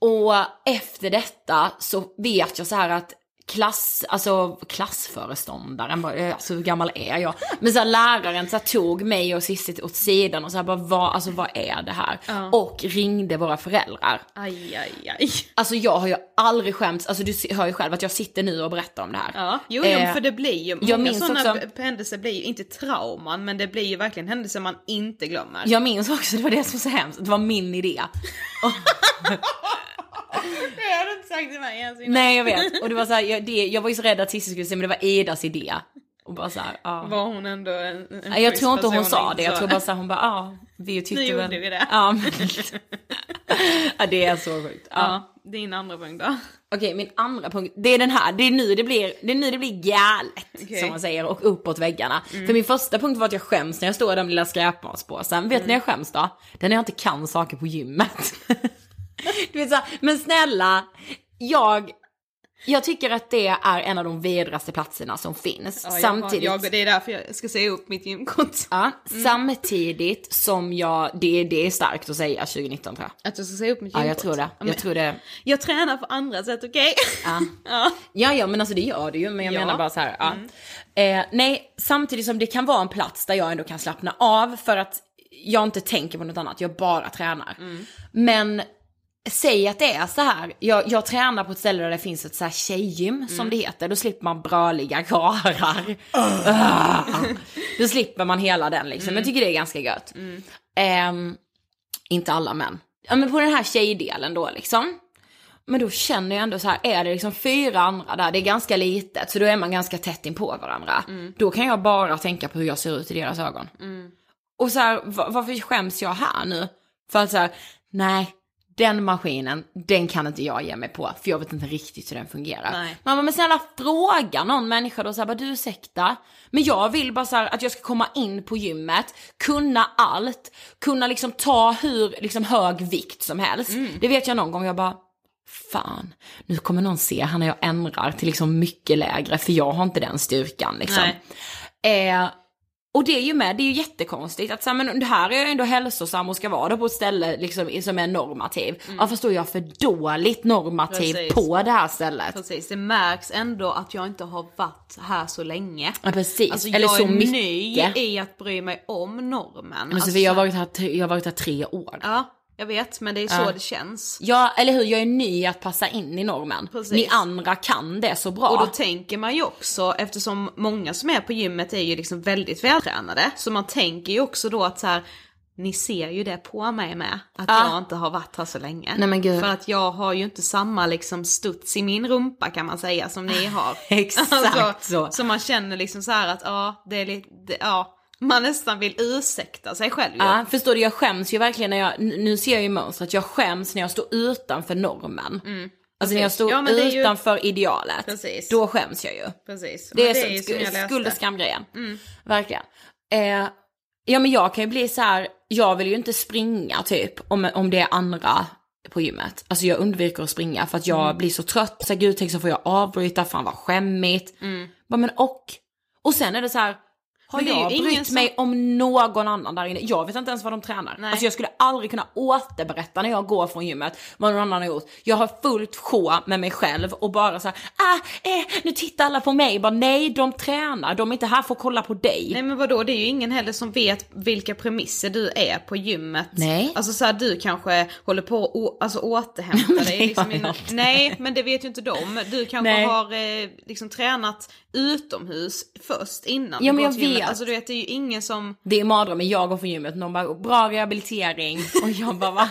Och efter detta så vet jag så här att klass, alltså klassföreståndaren, bara, eh, alltså hur gammal är jag? Men så här, läraren så här, tog mig och Cissi åt sidan och så här, bara, vad, alltså vad är det här? Och ringde våra föräldrar. Aj, aj, aj. Alltså jag har ju aldrig skämts, alltså du hör ju själv att jag sitter nu och berättar om det här. Ja, jo, jo Eh, för det blir ju, jag många sådana också- händelser blir ju inte trauman, men det blir ju verkligen händelser man inte glömmer. Jag minns också, det var det som var så hemskt, det var min idé. Det har du inte sagt till mig ens innan. Nej jag vet, och det var så här, jag, det, jag var ju så rädd att Cissi skulle säga men det var Idas idé. Och bara så här, ja. Var hon ändå en, en jag tror inte hon sa det, jag tror bara så här, hon bara ja, vi tyckte Nu väl. gjorde vi det. Ja, men... ja det är så sjukt. Ja. Ja, din andra punkt då? Okej, min andra punkt, det är den här, det är nu det blir, det är nu det blir galet, som man säger, och uppåt väggarna. För min första punkt var att jag skäms när jag står i den lilla skräpmatspåsen. Vet ni när jag skäms då? Det är när jag inte kan saker på gymmet. du vet så, här, men snälla, jag, jag tycker att det är en av de vidraste platserna som finns. Ja, jag, samtidigt, jag, det är därför jag ska säga upp mitt gymkort. ja, samtidigt som jag, det, det är starkt att säga 2019 tror jag. Att jag ska säga upp mitt Ja, gymkort? jag tror det. men- Jag tror det. Jag tränar på andra sätt, okej? Ja. ja. Ja, ja, men alltså det gör det ju, men jag Ja. menar bara så här, ja. Eh, nej, samtidigt som det kan vara en plats där jag ändå kan slappna av för att jag inte tänker på något annat, jag bara tränar. Men säg att det är så här, jag, jag tränar på ett ställe där det finns ett så här tjejgym som det heter, då slipper man bröliga karlar. Ah. Då slipper man hela den liksom, jag tycker det är ganska gött. Ehm, inte alla män. Ja men på den här tjejdelen då liksom. Men då känner jag ändå så här, är det liksom fyra andra där, det är ganska litet, så då är man ganska tätt in på varandra. Då kan jag bara tänka på hur jag ser ut i deras ögon. Och så här, va- varför skäms jag här nu? För att så här, nej, den maskinen, den kan inte jag ge mig på, för jag vet inte riktigt hur den fungerar. Nej. Man bara, men snälla fråga någon människa då så här, bara, du ursäkta, men jag vill bara så här att jag ska komma in på gymmet, kunna allt, kunna liksom ta hur liksom hög vikt som helst. Det vet jag någon gång, jag bara, fan, nu kommer någon se här när jag ändrar till liksom mycket lägre, för jag har inte den styrkan liksom. Eh, och det är ju med, det är ju jättekonstigt att så här, men det här är jag ändå hälsosam och ska vara då på ett ställe liksom, som är normativ. Ja fast då är jag för dåligt normativ Precis. på det här stället. Precis, det märks ändå att jag inte har varit här så länge. Ja precis, Alltså eller jag så är mycket. ny i att bry mig om normen. Alltså, vi har varit här, jag har varit här tre år. Ja, jag vet, men det är så Ja. det känns. Ja, eller hur, jag är ny att passa in i normen. Precis. Ni andra kan det så bra. Och då tänker man ju också, eftersom många som är på gymmet är ju liksom väldigt vältränade, så man tänker ju också då att så här, ni ser ju det på mig med, att Ja. jag inte har varit här så länge. Nej. För att jag har ju inte samma liksom studs i min rumpa kan man säga som ni har. Exakt så. Så man känner liksom så här att ja, det är lite, det, ja, man nästan vill ursäkta sig själv ju. Ja, förstår du, jag skäms ju verkligen när jag, nu ser jag ju mönstret, jag skäms när jag står utanför normen. Alltså när jag står Ja, det är ju- utanför idealet, Precis. då skäms jag ju. Precis. Det är, ju så, som jag sk- skuld och skamgrejen. Verkligen. Eh, ja men jag kan ju bli så här, jag vill ju inte springa typ om, om det är andra på gymmet. Alltså jag undviker att springa för att jag Mm. blir så trött, så här, gud tänk så får jag avbryta, fan vad skämmigt. Bara, men och? Och sen är det så här, har jag brytt som- mig om någon annan där inne? Jag vet inte ens vad de tränar. Nej. Alltså jag skulle aldrig kunna återberätta när jag går från gymmet vad någon annan har gjort. Jag har fullt sjå med mig själv och bara så här, ah, eh, nu tittar alla på mig. Bara nej, de tränar, de är inte här för att kolla på dig. Nej men vadå, det är ju ingen heller som vet vilka premisser du är på gymmet. Nej. Alltså såhär du kanske håller på att alltså, återhämta dig. Liksom inte. Nej men det vet ju inte de. Du kanske Nej. har eh, liksom tränat utomhus först innan Ja, du men går jag till gymmet. Vet. Alltså du vet det är ju ingen som... Det är mardrömmen, jag går från gymmet, någon bara, bra rehabilitering. Och jag bara, va?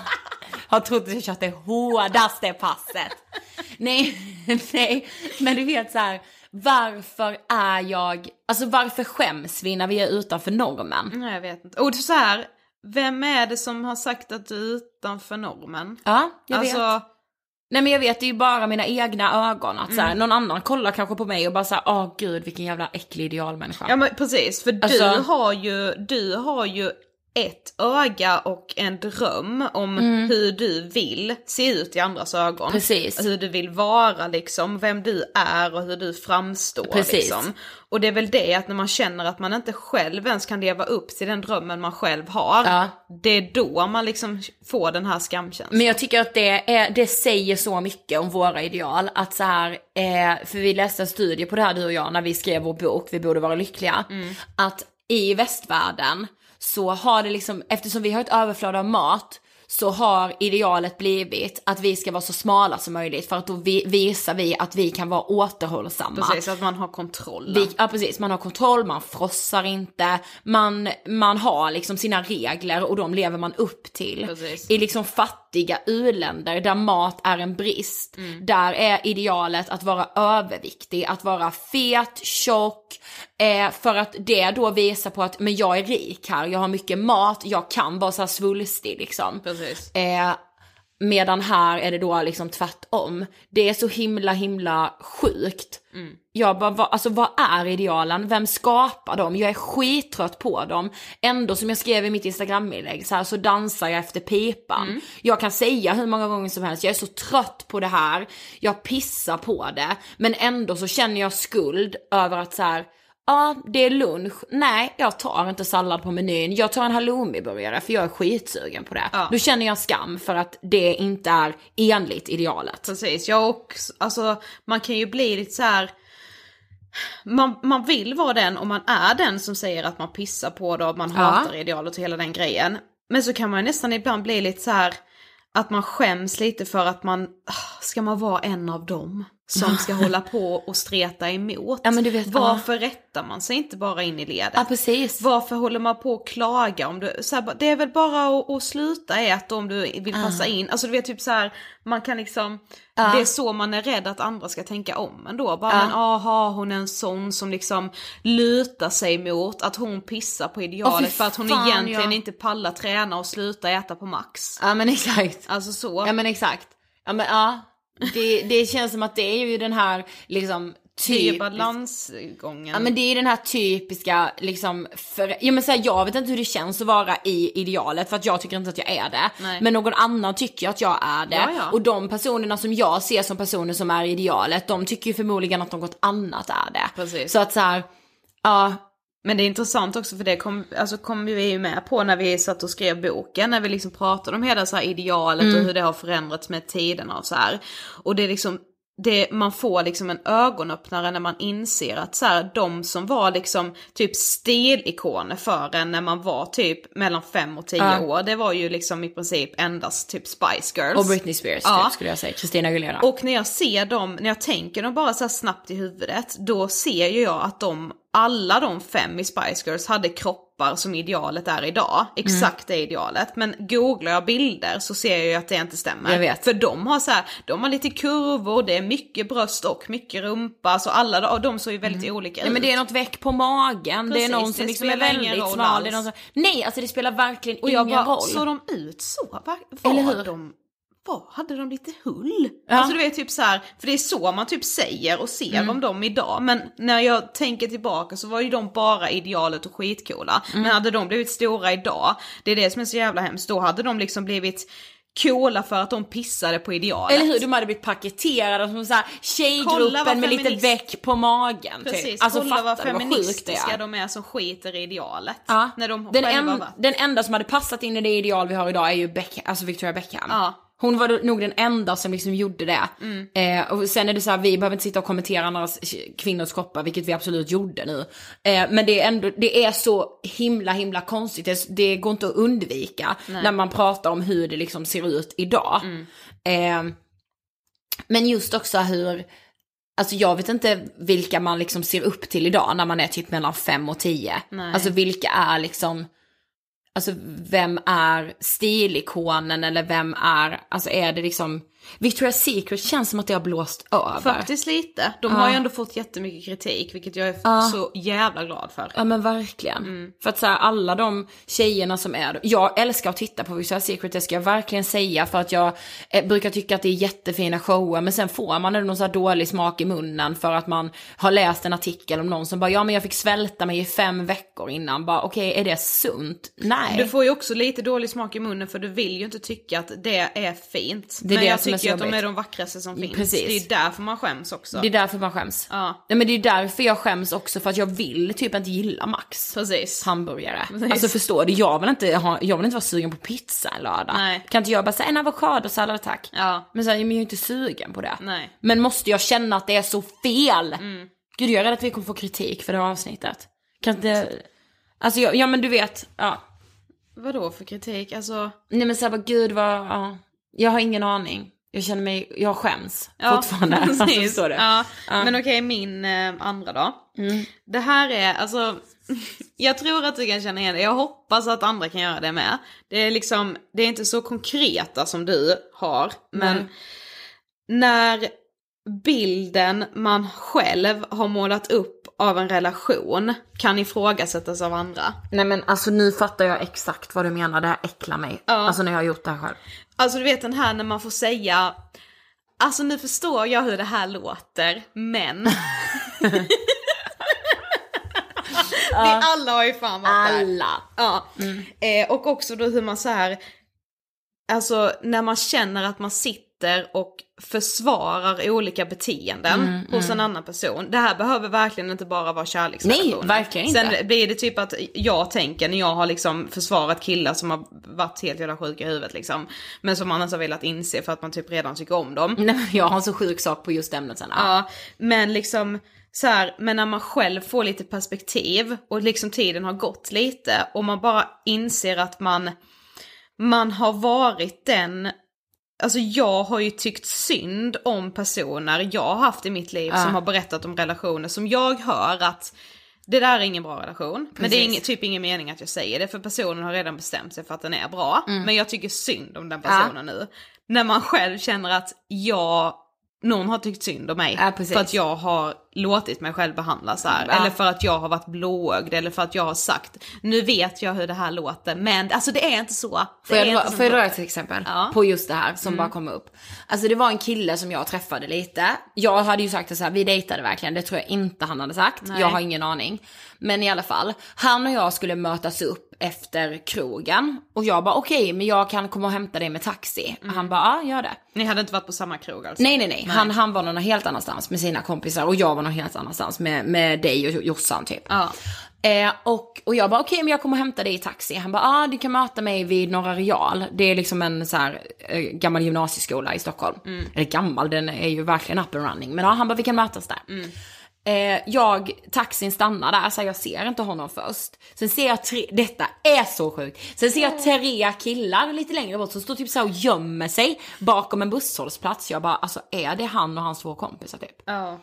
Har trott att jag kört det hårdaste passet. Nej, nej, men du vet så här, varför är jag, alltså varför skäms vi när vi är utanför normen? Nej jag vet inte. Och så här, vem är det som har sagt att du är utanför normen? Ja, jag alltså, vet. Nej men jag vet, det är ju bara mina egna ögon. Att så här, någon annan kollar kanske på mig och bara såhär, åh gud vilken jävla äcklig idealmänniska. Ja men precis, för Alltså- du har ju, du har ju ett öga och en dröm om hur du vill se ut i andras ögon. Mm. Precis. Hur du vill vara liksom, vem du är och hur du framstår Precis. liksom. Och det är väl det att när man känner att man inte själv ens kan leva upp till den drömmen man själv har. Ja. Det är då man liksom får den här skamkänslan. Men jag tycker att det, är, det säger så mycket om våra ideal. Att så här, eh, för vi läste en studie på det här du och jag när vi skrev vår bok Vi borde vara lyckliga. Att i västvärlden så har det liksom, eftersom vi har ett överflöd av mat, så har idealet blivit att vi ska vara så smala som möjligt för att då vi, visar vi att vi kan vara återhållsamma. Precis, att man har kontroll. Vi, ja precis, man har kontroll, man frossar inte, man, man har liksom sina regler och de lever man upp till. Precis. I liksom fattiga u-länder där mat är en brist, där är idealet att vara överviktig, att vara fet, tjock, eh, för att det då visar på att men jag är rik här, jag har mycket mat, jag kan vara så här svulstig liksom. Precis. Eh, Medan här är det då liksom tvärtom. Det är så himla himla sjukt. Jag bara, vad, alltså vad är idealen? Vem skapar dem? Jag är skittrött på dem. Ändå som jag skrev i mitt instagraminlägg så här så dansar jag efter pipan. Jag kan säga hur många gånger som helst, jag är så trött på det här. Jag pissar på det. Men ändå så känner jag skuld över att så här Ja, det är lunch. Nej, jag tar inte sallad på menyn. Jag tar en halloumiburgare för jag är skitsugen på det. Ja. Då känner jag skam för att det inte är enligt idealet. Precis, jag också, alltså man kan ju bli lite så här. Man, man vill vara den och man är den som säger att man pissar på det och man Ja. hatar idealet och hela den grejen. Men så kan man nästan ibland bli lite så här att man skäms lite för att man, ah, ska man vara en av dem som ska hålla på och streta emot? Ja, vet, Varför rättar man sig inte bara in i ledet? Ja, precis. Varför håller man på och klaga om du, så här, det är väl bara att, att sluta äta om du vill passa in. Alltså du vet typ så här, man kan liksom, det är så man är rädd att andra ska tänka om ändå. Bara men aha, hon är en sån som liksom lutar sig mot att hon pissar på idealet fy för att hon fan, egentligen ja. inte pallar träna och sluta äta på max. Ja men exakt. Alltså så. Ja men exakt. Ja men ja. Det, det känns som att det är ju den här liksom det är typ... balansgången. Ja men det är den här typiska liksom, för, ja men så här, jag vet inte hur det känns att vara i idealet för att jag tycker inte att jag är det. Nej. Men någon annan tycker att jag är det. Ja, ja. Och de personerna som jag ser som personer som är idealet, de tycker ju förmodligen att något annat är det. Precis. Så att så här, ja, Men det är intressant också för det kom, alltså kom vi ju med på när vi satt och skrev boken, när vi liksom pratade om hela så här idealet Mm. och hur det har förändrats med tiderna och så här. Och det är liksom, det, man får liksom en ögonöppnare när man inser att så här, de som var liksom typ stilikoner för en när man var typ mellan 5 och 10 Ja. år, det var ju liksom i princip endast typ Spice Girls. och Britney Spears Ja. typ, skulle jag säga, Christina Aguilera. Och när jag ser dem, när jag tänker dem bara så snabbt i huvudet, då ser ju jag att de, alla de fem i Spice Girls hade kroppar som idealet är idag. Exakt det idealet. Men googlar jag bilder så ser jag ju att det inte stämmer. Jag vet. För de har så här, de har lite kurvor, det är mycket bröst och mycket rumpa, så alla de, såg ju väldigt olika Ja ut. men det är något väck på magen, det Precis, är någon det som liksom är väldigt smal, det som... Nej alltså det spelar verkligen och jag ingen bara, roll. såg de ut så? Var, var Eller hur? de var, hade de lite hull? Ja. Alltså du vet typ så här, för det är så man typ säger och ser Mm. om dem idag. Men när jag tänker tillbaka så var ju de bara idealet och skitcoola. Mm. Men hade de blivit stora idag, det är det som är så jävla hemskt, då hade de liksom blivit coola för att de pissade på idealet. Eller hur, de hade blivit paketerade som Kolla vad tjejgruppen med lite väck på magen. Precis, typ. Alltså kolla vad vad feministiska är? de är som skiter i idealet. Ja. När de den, en, den enda som hade passat in i det ideal vi har idag är ju Beck, alltså Victoria Beckham. Ja. Hon var nog den enda som liksom gjorde det. Mm. Eh, och sen är det så här, vi behöver inte sitta och kommentera andra kvinnors kroppar, vilket vi absolut gjorde nu. Eh, men det är ändå, det är så himla himla konstigt, det, det går inte att undvika när man pratar om hur det liksom ser ut idag. Mm. Eh, men just också hur, alltså jag vet inte vilka man liksom ser upp till idag när man är typ mellan 5 och 10. Nej. Alltså vilka är liksom, alltså vem är stilikonen eller vem är, alltså är det liksom, Victoria's Secret känns som att det har blåst över. Faktiskt lite. De har ju ändå fått jättemycket kritik, vilket jag är så jävla glad för. Ja men verkligen. Mm. För att så här, alla de tjejerna som är, jag älskar att titta på Victoria's Secret, det ska jag verkligen säga för att jag eh, brukar tycka att det är jättefina shower men sen får man någon så här dålig smak i munnen för att man har läst en artikel om någon som bara ja men jag fick svälta mig i fem veckor innan, bara okej är det sunt? Nej. Du får ju också lite dålig smak i munnen för du vill ju inte tycka att det är fint. Det är Men det jag tycker att de är de vackraste som finns. Precis. Det är därför man skäms också. Det är därför man skäms. Ja. Nej men det är därför jag skäms också för att jag vill typ inte gilla Max. Precis. hamburgare. Precis. Alltså förstår du, jag vill, inte ha, jag vill inte vara sugen på pizza en lördag. Nej. Kan inte jag bara säga en avokadosallad tack? Ja. Men, så här, men jag är inte sugen på det. Nej. Men måste jag känna att det är så fel? Gud jag är rädd att vi kommer få kritik för det här avsnittet. Kan inte, alltså jag, ja men du vet, ja. Vadå för kritik? Alltså... Nej men såhär bara gud vad, ja. Jag har ingen aning. Jag känner mig, jag skäms Ja, fortfarande. Alltså, precis. förstår du? Ja. Men okej, min eh, andra då. Det här är, alltså, jag tror att du kan känna igen det. Jag hoppas att andra kan göra det med. Det är liksom, det är inte så konkreta som du har, men när bilden man själv har målat upp av en relation kan ifrågasättas av andra. Nej men alltså nu fattar jag exakt vad du menar, det här äcklar mig. Ja. Alltså när jag har gjort det här själv. Alltså du vet den här när man får säga, alltså nu förstår jag hur det här låter, men. Vi alla har ju fan varit där. Alla. Ja. Eh, och också då hur man så här, alltså när man känner att man sitter och försvarar olika beteenden Mm, hos en annan person. Det här behöver verkligen inte bara vara kärleksrelationer. Nej, verkligen inte. Sen blir det typ att jag tänker när jag har liksom försvarat killar som har varit helt jävla sjuka i huvudet liksom. Men som man inte har velat inse för att man typ redan tycker om dem. Nej, men jag har en så sjuk sak på just ämnet sen. Ja. Ja, men liksom så här, men när man själv får lite perspektiv och liksom tiden har gått lite och man bara inser att man, man har varit den, alltså jag har ju tyckt synd om personer jag har haft i mitt liv som har berättat om relationer som jag hör att det där är ingen bra relation. Men det är Precis. ingen, typ ingen mening att jag säger det för personen har redan bestämt sig för att den är bra. Men jag tycker synd om den personen nu. När man själv känner att jag, någon har tyckt synd om mig. Ja, för att jag har låtit mig själv behandlas så här. Ja. Eller för att jag har varit blåögd. Eller för att jag har sagt, nu vet jag hur det här låter. Men alltså det är inte så. Det Får jag, dra, får jag dra ett exempel Ja. på just det här som bara kom upp? Alltså det var en kille som jag träffade lite. Jag hade ju sagt det så här, vi dejtade verkligen. Det tror jag inte han hade sagt. Nej. Jag har ingen aning. Men i alla fall, han och jag skulle mötas upp efter krogen. Och jag bara okej, men jag kan komma och hämta dig med taxi. Han bara ja, gör det. Ni hade inte varit på samma krog alltså? Nej, nej, nej. Han, han var någon helt annanstans med sina kompisar och jag var någon helt annanstans med, med dig och Jossan typ. Ja. Eh, och, och jag bara okej men jag kommer hämta dig i taxi. Han bara ah, du kan möta mig vid Norra Real. Det är liksom en så här eh, gammal gymnasieskola i Stockholm. Eller gammal, den är ju verkligen up and running. Men ja, han bara vi kan mötas där. Eh, jag, taxin stannar där, så jag ser inte honom först. Sen ser jag tre, detta är så sjukt. Sen ser jag tre killar lite längre bort som står typ så och gömmer sig bakom en busshållplats. Jag bara, alltså är det han och hans två kompisar typ? Ja.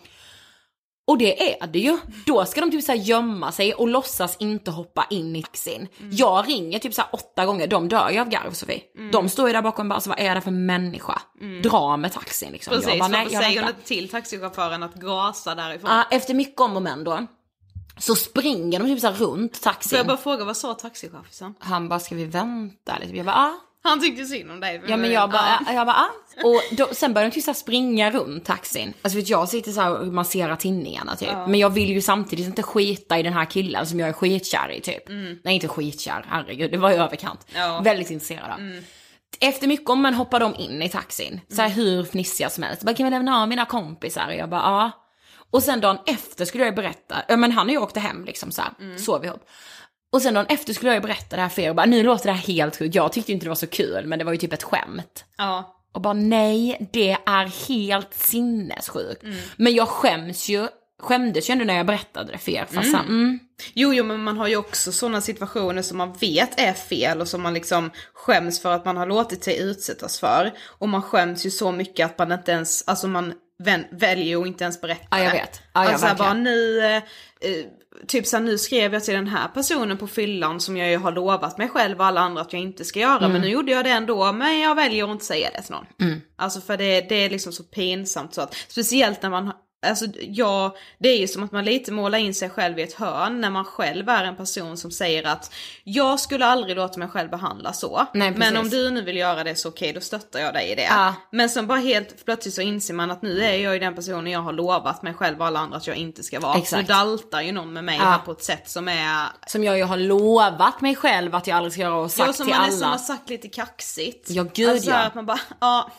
Och det är det ju. Då ska de typ så gömma sig och låtsas inte hoppa in i taxin. Mm. Jag ringer typ så åtta gånger, de dör ju av garv Sofie. Mm. De står ju där bakom och bara, alltså, vad är det för människa? Dra med taxin liksom. Precis, jag bara, nej, jag säger hon inte till taxichauffören att gasa därifrån? Ja, efter mycket om och men då. Så springer de typ så runt Får taxin. jag bara fråga, vad sa taxichauffören? Han bara, ska vi vänta lite? Jag bara, ah. Han tyckte synd om dig. Ja men jag bara, jag bara, ah. Och då, sen började de här springa runt taxin. Alltså vet jag sitter så här och masserar tinningarna typ. Men jag vill ju samtidigt inte skita i den här killen som jag är skitkär i typ. Nej inte skitkär, herregud det var ju överkant. Ja. Väldigt intresserad av. Efter mycket om men hoppar de in i taxin. Så här hur fnissiga som helst. Bara, kan vi lämna av mina kompisar? Och jag bara, ja. Och sen dagen efter skulle jag berätta, ja men han och jag åkte hem liksom så här, sov ihop. Och sen dagen efter skulle jag ju berätta det här för er och bara, nu låter det här helt sjukt. Jag tyckte inte det var så kul, men det var ju typ ett skämt. Ja. Och bara nej, det är helt sinnessjukt. Men jag skäms ju, skämdes ju ändå när jag berättade det för er. Fast mm. Mm, Jo, jo, men man har ju också sådana situationer som man vet är fel och som man liksom skäms för att man har låtit sig utsättas för. Och man skäms ju så mycket att man inte ens, alltså man väljer att inte ens berätta Ja, jag vet. Ja, ja, alltså här bara verkligen. nu, eh, typ såhär nu skrev jag till den här personen på fyllan som jag ju har lovat mig själv och alla andra att jag inte ska göra. Mm. Men nu gjorde jag det ändå, men jag väljer att inte säga det till någon. Alltså för det, det är liksom så pinsamt så att, speciellt när man Alltså ja, det är ju som att man lite målar in sig själv i ett hörn när man själv är en person som säger att jag skulle aldrig låta mig själv behandla så. Nej, men om du nu vill göra det så okej, då stöttar jag dig i det. Ja. Men sen bara helt plötsligt så inser man att nu är jag ju den personen jag har lovat mig själv och alla andra att jag inte ska vara. Exakt. Så daltar ju någon med mig Ja. här på ett sätt som är Som jag ju har lovat mig själv att jag aldrig ska göra och sagt Ja, som till man alla. nästan har sagt lite kaxigt. Ja, gud, alltså, ja. att man bara, ja,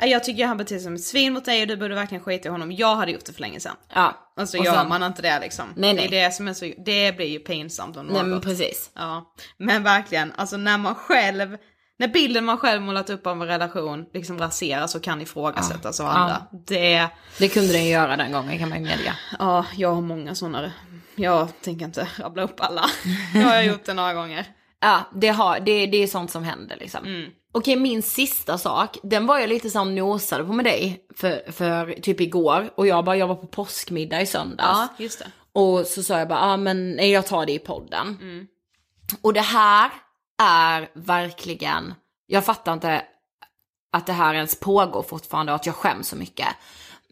jag tycker han beter sig som ett svin mot dig och du borde verkligen skita i honom. Jag hade gjort det för länge sedan. Ja. Och så Och gör sen- man inte det liksom. Nej, nej. Det är det som är så, det blir ju pinsamt om Nej men något. precis. Ja, men verkligen, alltså när man själv, när bilden man själv målat upp av en relation liksom raseras och kan ifrågasättas av andra. Det, Det kunde den göra den gången kan man ju medge. ja, jag har många sådana. Jag tänker inte rabbla upp alla. Jag har gjort det några gånger. Ja, det, har, det, det är sånt som händer liksom. Okej, min sista sak, den var jag lite som nosade på med dig för, för typ igår. Och jag bara, jag var på påskmiddag i söndags. Ja, just det. Och så sa jag bara, ja ah, men jag tar det i podden. Och det här är verkligen, jag fattar inte att det här ens pågår fortfarande och att jag skäms så mycket.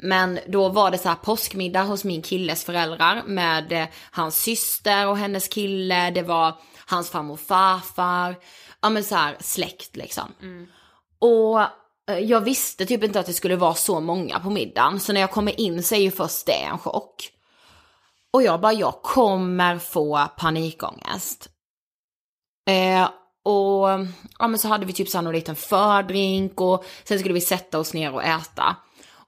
Men då var det så här påskmiddag hos min killes föräldrar med eh, hans syster och hennes kille. Det var hans farmor och farfar. Ja men så här släkt liksom. Och eh, jag visste typ inte att det skulle vara så många på middagen. Så när jag kommer in så är ju först det en chock. Och jag bara, jag kommer få panikångest. Eh, och ja, men så hade vi typ någon liten fördrink och sen skulle vi sätta oss ner och äta.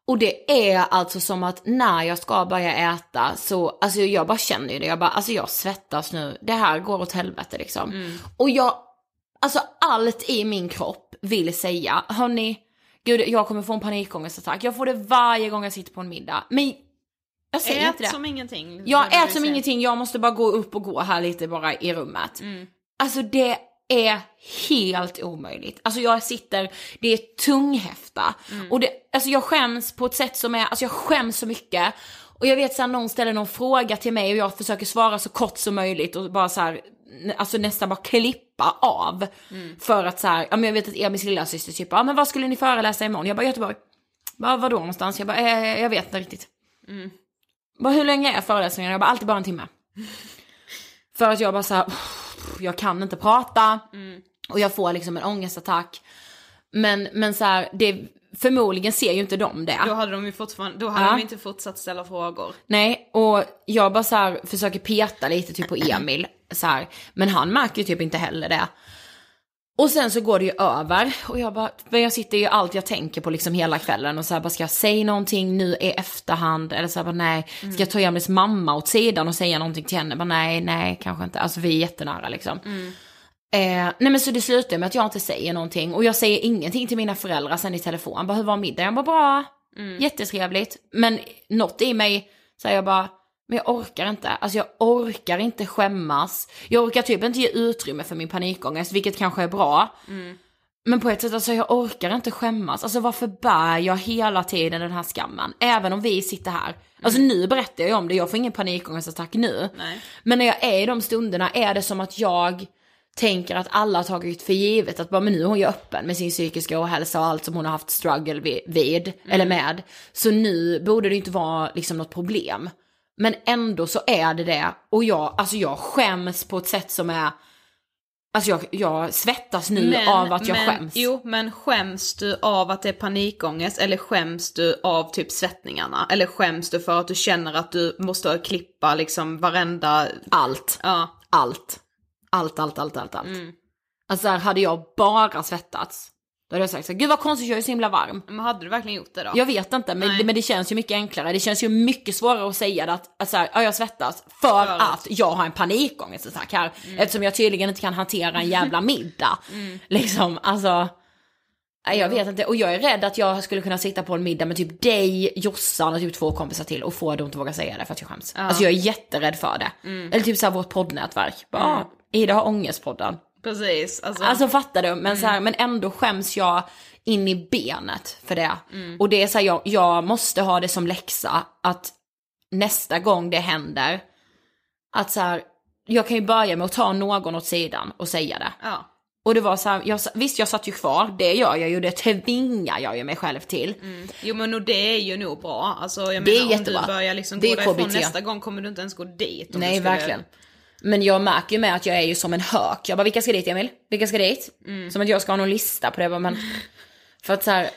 Och det är alltså som att när jag ska börja äta så, alltså jag bara känner ju det, jag bara, alltså jag svettas nu, det här går åt helvete liksom. Och jag, alltså allt i min kropp vill säga, hörni, gud jag kommer få en panikångestattack, jag får det varje gång jag sitter på en middag. Men jag säger inte det. Ät som ingenting. Jag är det ät som ingenting, jag måste bara gå upp och gå här lite bara i rummet. Alltså det är helt omöjligt. Alltså jag sitter, det är tunghäfta. Och det, alltså jag skäms på ett sätt som är, alltså jag skäms så mycket. Och jag vet såhär, någon ställer någon fråga till mig och jag försöker svara så kort som möjligt och bara så här, alltså nästan bara klippa av. För att så här, ja men jag vet att Emils lillasyster typ, ja men vad skulle ni föreläsa imorgon? Jag bara Göteborg. Bara, vadå någonstans? Jag bara, eh, jag vet inte riktigt. Bara, hur länge är föreläsningen? Jag bara, alltid bara en timme. För att jag bara så här, jag kan inte prata. Och jag får liksom en ångestattack. Men, men så här, det, förmodligen ser ju inte de det. Då hade de ju fortfarande, då hade Ja. de inte fortsatt ställa frågor. Nej, och jag bara så här försöker peta lite typ på Emil. Så här, men han märker ju typ inte heller det. Och sen så går det ju över och jag bara, men jag sitter ju allt jag tänker på liksom hela kvällen och så här bara ska jag säga någonting nu i efterhand eller så här bara nej, ska jag ta Emils mamma åt sidan och säga någonting till henne? Bara nej, nej, kanske inte, alltså vi är jättenära liksom. Eh, nej men så det slutar med att jag inte säger någonting och jag säger ingenting till mina föräldrar sen i telefon. Bara hur var middagen? Jag bara bra, jättetrevligt. Men något i mig säger jag bara, men jag orkar inte. Alltså jag orkar inte skämmas. Jag orkar typ inte ge utrymme för min panikångest, vilket kanske är bra. Men på ett sätt, alltså jag orkar inte skämmas. Alltså varför bär jag hela tiden den här skammen? Även om vi sitter här. Alltså nu berättar jag om det, jag får ingen panikångestattack nu. Nej. Men när jag är i de stunderna är det som att jag tänker att alla har tagit för givet att bara, men nu är hon ju öppen med sin psykiska ohälsa och allt som hon har haft struggle vid, vid eller med. Så nu borde det inte vara liksom något problem. Men ändå så är det det. Och jag, alltså jag skäms på ett sätt som är, alltså jag, jag svettas nu av att jag men, skäms. Jo, men skäms du av att det är panikångest eller skäms du av typ svettningarna? Eller skäms du för att du känner att du måste klippa liksom varenda... Allt. Ja. Allt. Allt, allt, allt, allt, allt. Mm. Alltså hade jag bara svettats, då hade jag sagt så här, gud vad konstigt jag är så himla varm. Men hade du verkligen gjort det då? Jag vet inte, men, Nej. men det känns ju mycket enklare. Det känns ju mycket svårare att säga det att, att så här, ja, jag svettas för, För att- att jag har en panikångestattack här. Eftersom jag tydligen inte kan hantera en jävla middag. Liksom, alltså. Nej, jag vet inte. Och jag är rädd att jag skulle kunna sitta på en middag med typ dig, Jossan och typ två kompisar till och få dem att våga säga det för att jag skäms. Alltså jag är jätterädd för det. Eller typ såhär vårt poddnätverk. Bara, ah, Ida har ångestpodden. Precis. Alltså, Alltså fattar du? Men, så här, men ändå skäms jag in i benet för det. Och det är så här, jag, jag måste ha det som läxa att nästa gång det händer, att så här, jag kan ju börja med att ta någon åt sidan och säga det. ja. Och det var så här, jag, visst jag satt ju kvar, det gör jag ju, det tvingar jag ju mig själv till. Jo men och det är ju nog bra. Alltså jag Det är menar om jättebra. du börjar liksom Det gå är därifrån KBT. nästa gång kommer du inte ens gå dit. om Nej du skulle- verkligen. Men jag märker ju med att jag är ju som en hök. Jag bara, vilka ska dit Emil? Vilka ska dit? Mm. Som att jag ska ha någon lista på det. Men för att så här,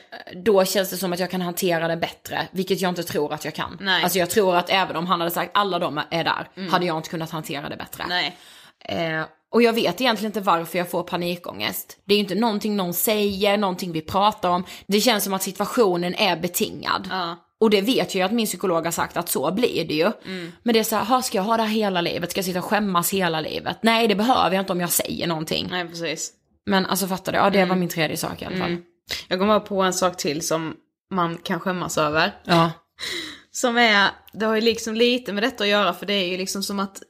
då känns det som att jag kan hantera det bättre. Vilket jag inte tror att jag kan. Nej. Mm. Alltså jag tror att även om han hade sagt alla de är där, hade jag inte kunnat hantera det bättre. Nej. Eh, och jag vet egentligen inte varför jag får panikångest. Det är ju inte någonting någon säger, någonting vi pratar om. Det känns som att situationen är betingad. Ja. Och det vet jag ju att min psykolog har sagt att så blir det ju. Mm. Men det är så här, "Ha, ska jag ha det här hela livet? Ska jag sitta och skämmas hela livet? Nej, det behöver jag inte om jag säger någonting. Nej precis. Men alltså fattar du? Ja, det var min tredje sak i alla fall. Jag kommer på en sak till som man kan skämmas över. Ja. Som är, det har ju liksom lite med detta att göra för det är ju liksom som att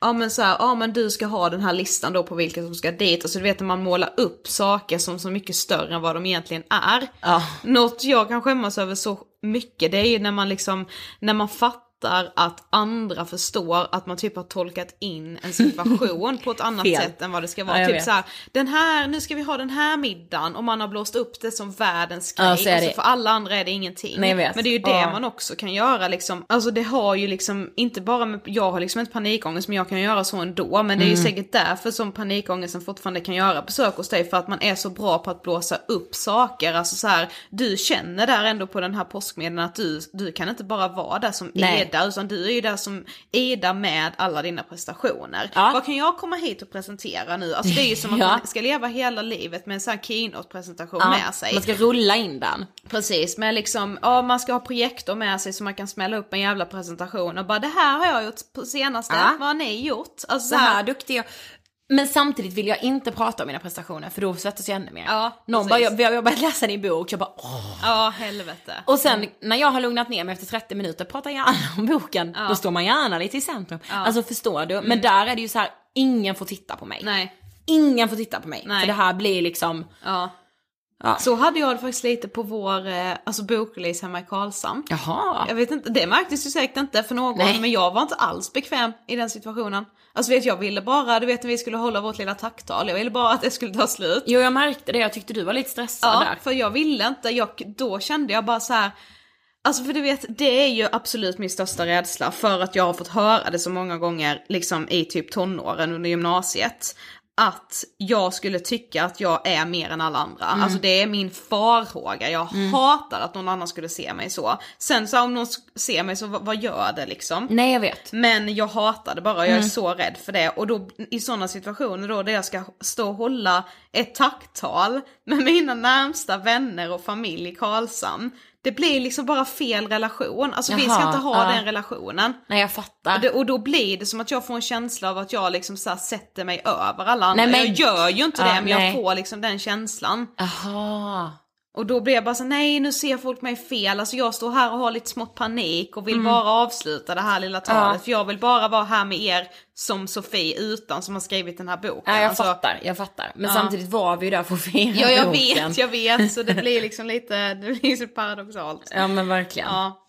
Ja men så här, ja men du ska ha den här listan då på vilka som ska dit och så du vet när man målar upp saker som så mycket större än vad de egentligen är. Ja. Något jag kan skämmas över så mycket. Det är ju när man liksom, när man fattar fattar att andra förstår att man typ har tolkat in en situation på ett annat sätt än vad det ska Ja, vara. jag typ vet. så här, den här, nu ska vi ha den här middagen och man har blåst upp det som världens grej. Ja, så är och så det. för alla andra är det ingenting. Nej. Men det är ju det Ja. man också kan göra liksom. Alltså det har ju liksom, inte bara med, jag har liksom inte panikångest men jag kan göra så ändå. Men det är ju Mm. säkert därför som panikångesten fortfarande kan göra besök hos dig. För att man är så bra på att blåsa upp saker. Alltså så här, du känner där ändå på den här påskmedlen att du, du kan inte bara vara där som Nej. Ida. Utan du är ju där som Ida med alla dina prestationer. Ja. Vad kan jag komma hit och presentera nu? Alltså det är ju som att Ja. man ska leva hela livet med en sån här keynote-presentation Ja, med sig. Man ska rulla in den. Precis, med liksom, ja man ska ha projektor med sig så man kan smälla upp en jävla presentation och bara det här har jag gjort på senaste, vad har ni gjort? Alltså Så här duktig jag. Men samtidigt vill jag inte prata om mina prestationer för då svettas jag ännu mer. Ja, Någon bara, jag, jag börjat läsa din bok, jag bara åh. Ja, helvete. Och sen när jag har lugnat ner mig efter 30 minuter, pratar gärna om boken. Då står man gärna lite i centrum. Alltså förstår du? Men där är det ju så här, ingen får titta på mig. Nej. Ingen får titta på mig. Nej. För det här blir liksom, Ja. Ja. Så hade jag det faktiskt lite på vår, eh, alltså bokrelease hemma i Karlshamn. jaha. Jag vet inte, det märktes ju säkert inte för någon, Nej. men jag var inte alls bekväm i den situationen. Alltså vet jag ville bara, du vet när vi skulle hålla vårt lilla tacktal, jag ville bara att det skulle ta slut. Jo jag märkte det, jag tyckte du var lite stressad Ja, där. för jag ville inte, jag, då kände jag bara så här. Alltså för du vet, det är ju absolut min största rädsla för att jag har fått höra det så många gånger liksom i typ tonåren under gymnasiet. Att jag skulle tycka att jag är mer än alla andra. Mm. Alltså det är min farhåga. Jag hatar att någon annan skulle se mig så. Sen så om någon ser mig så vad, vad gör det liksom? Nej jag vet. Men jag hatar det bara, jag är Mm. så rädd för det. Och då i sådana situationer då där jag ska stå och hålla ett tacktal med mina närmsta vänner och familj i Karlshamn. Det blir liksom bara fel relation. Alltså vi ska Jaha, inte ha ja. den relationen. Nej jag fattar. Och, det, och då blir det som att jag får en känsla av att jag liksom så sätter mig över alla andra. Nej, men- Jag gör ju inte Ja, det men jag nej. får liksom den känslan. Jaha. Och då blir jag bara så nej nu ser folk mig fel, alltså jag står här och har lite smått panik och vill Mm. bara avsluta det här lilla talet. För jag vill bara vara här med er som Sofie utan som har skrivit den här boken. Ja, jag Alltså, fattar, jag fattar. Men Ja. samtidigt var vi ju där för att fira Ja jag boken. vet, jag vet. Så det blir liksom lite, det blir så paradoxalt. Ja men verkligen. Ja.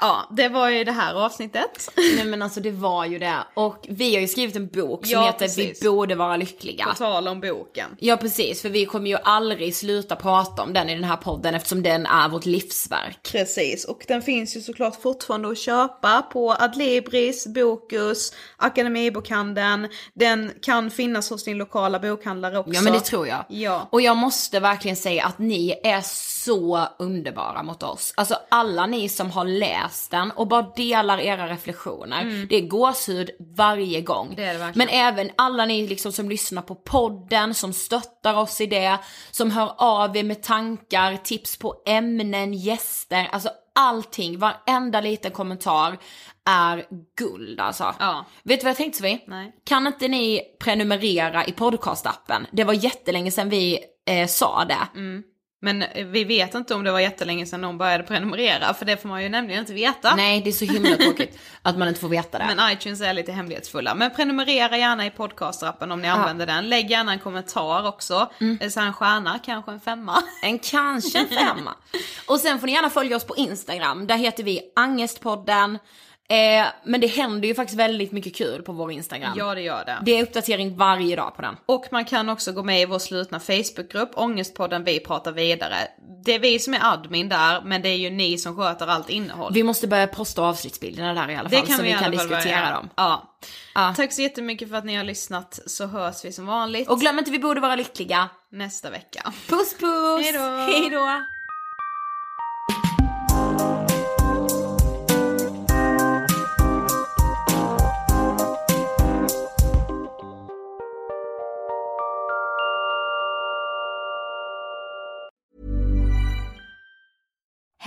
Ja, det var ju det här avsnittet. Nej men alltså det var ju det. Och vi har ju skrivit en bok som Ja, heter precis. Vi borde vara lyckliga. På tal om boken. Ja precis, för vi kommer ju aldrig sluta prata om den i den här podden eftersom den är vårt livsverk. Precis, och den finns ju såklart fortfarande att köpa på Adlibris, Bokus, Akademibokhandeln. Den kan finnas hos din lokala bokhandlare också. Ja men det tror jag. Ja. Och jag måste verkligen säga att ni är så underbara mot oss. Alltså alla ni som har läst den och bara delar era reflektioner. Det är gåshud varje gång. Mm. Det det. Men även alla ni liksom som lyssnar på podden, som stöttar oss i det, som hör av er med tankar, tips på ämnen, gäster, alltså allting, varenda liten kommentar är guld alltså. Ja. Vet du vad jag tänkte Sofie? Nej. Kan inte ni prenumerera i podcastappen? Det var jättelänge sedan vi eh, sa det. Men eh, vi vet inte om det var jättelänge sedan någon började prenumerera, för det får man ju nämligen inte veta. Nej, det är så himla tråkigt att man inte får veta det. Men iTunes är lite hemlighetsfulla. Men prenumerera gärna i podcastrappen om ni använder den. Lägg gärna en kommentar också. Mm. Så här en stjärna, kanske en femma. En kanske en femma. Och sen får ni gärna följa oss på Instagram. Där heter vi Angestpodden. Eh, men det händer ju faktiskt väldigt mycket kul på vår Instagram. Ja, det gör det. Det är uppdatering varje dag på den. Och man kan också gå med i vår slutna Facebookgrupp, Ångestpodden Vi pratar vidare. Det är vi som är admin där, men det är ju ni som sköter allt innehåll. Vi måste börja posta avsnittsbilderna där i alla fall. det kan så vi, vi kan fall diskutera börja. dem. Ja. Ja. Tack så jättemycket för att ni har lyssnat, så hörs vi som vanligt Och glöm inte, vi borde vara lyckliga. nästa vecka. Puss puss! Hej då.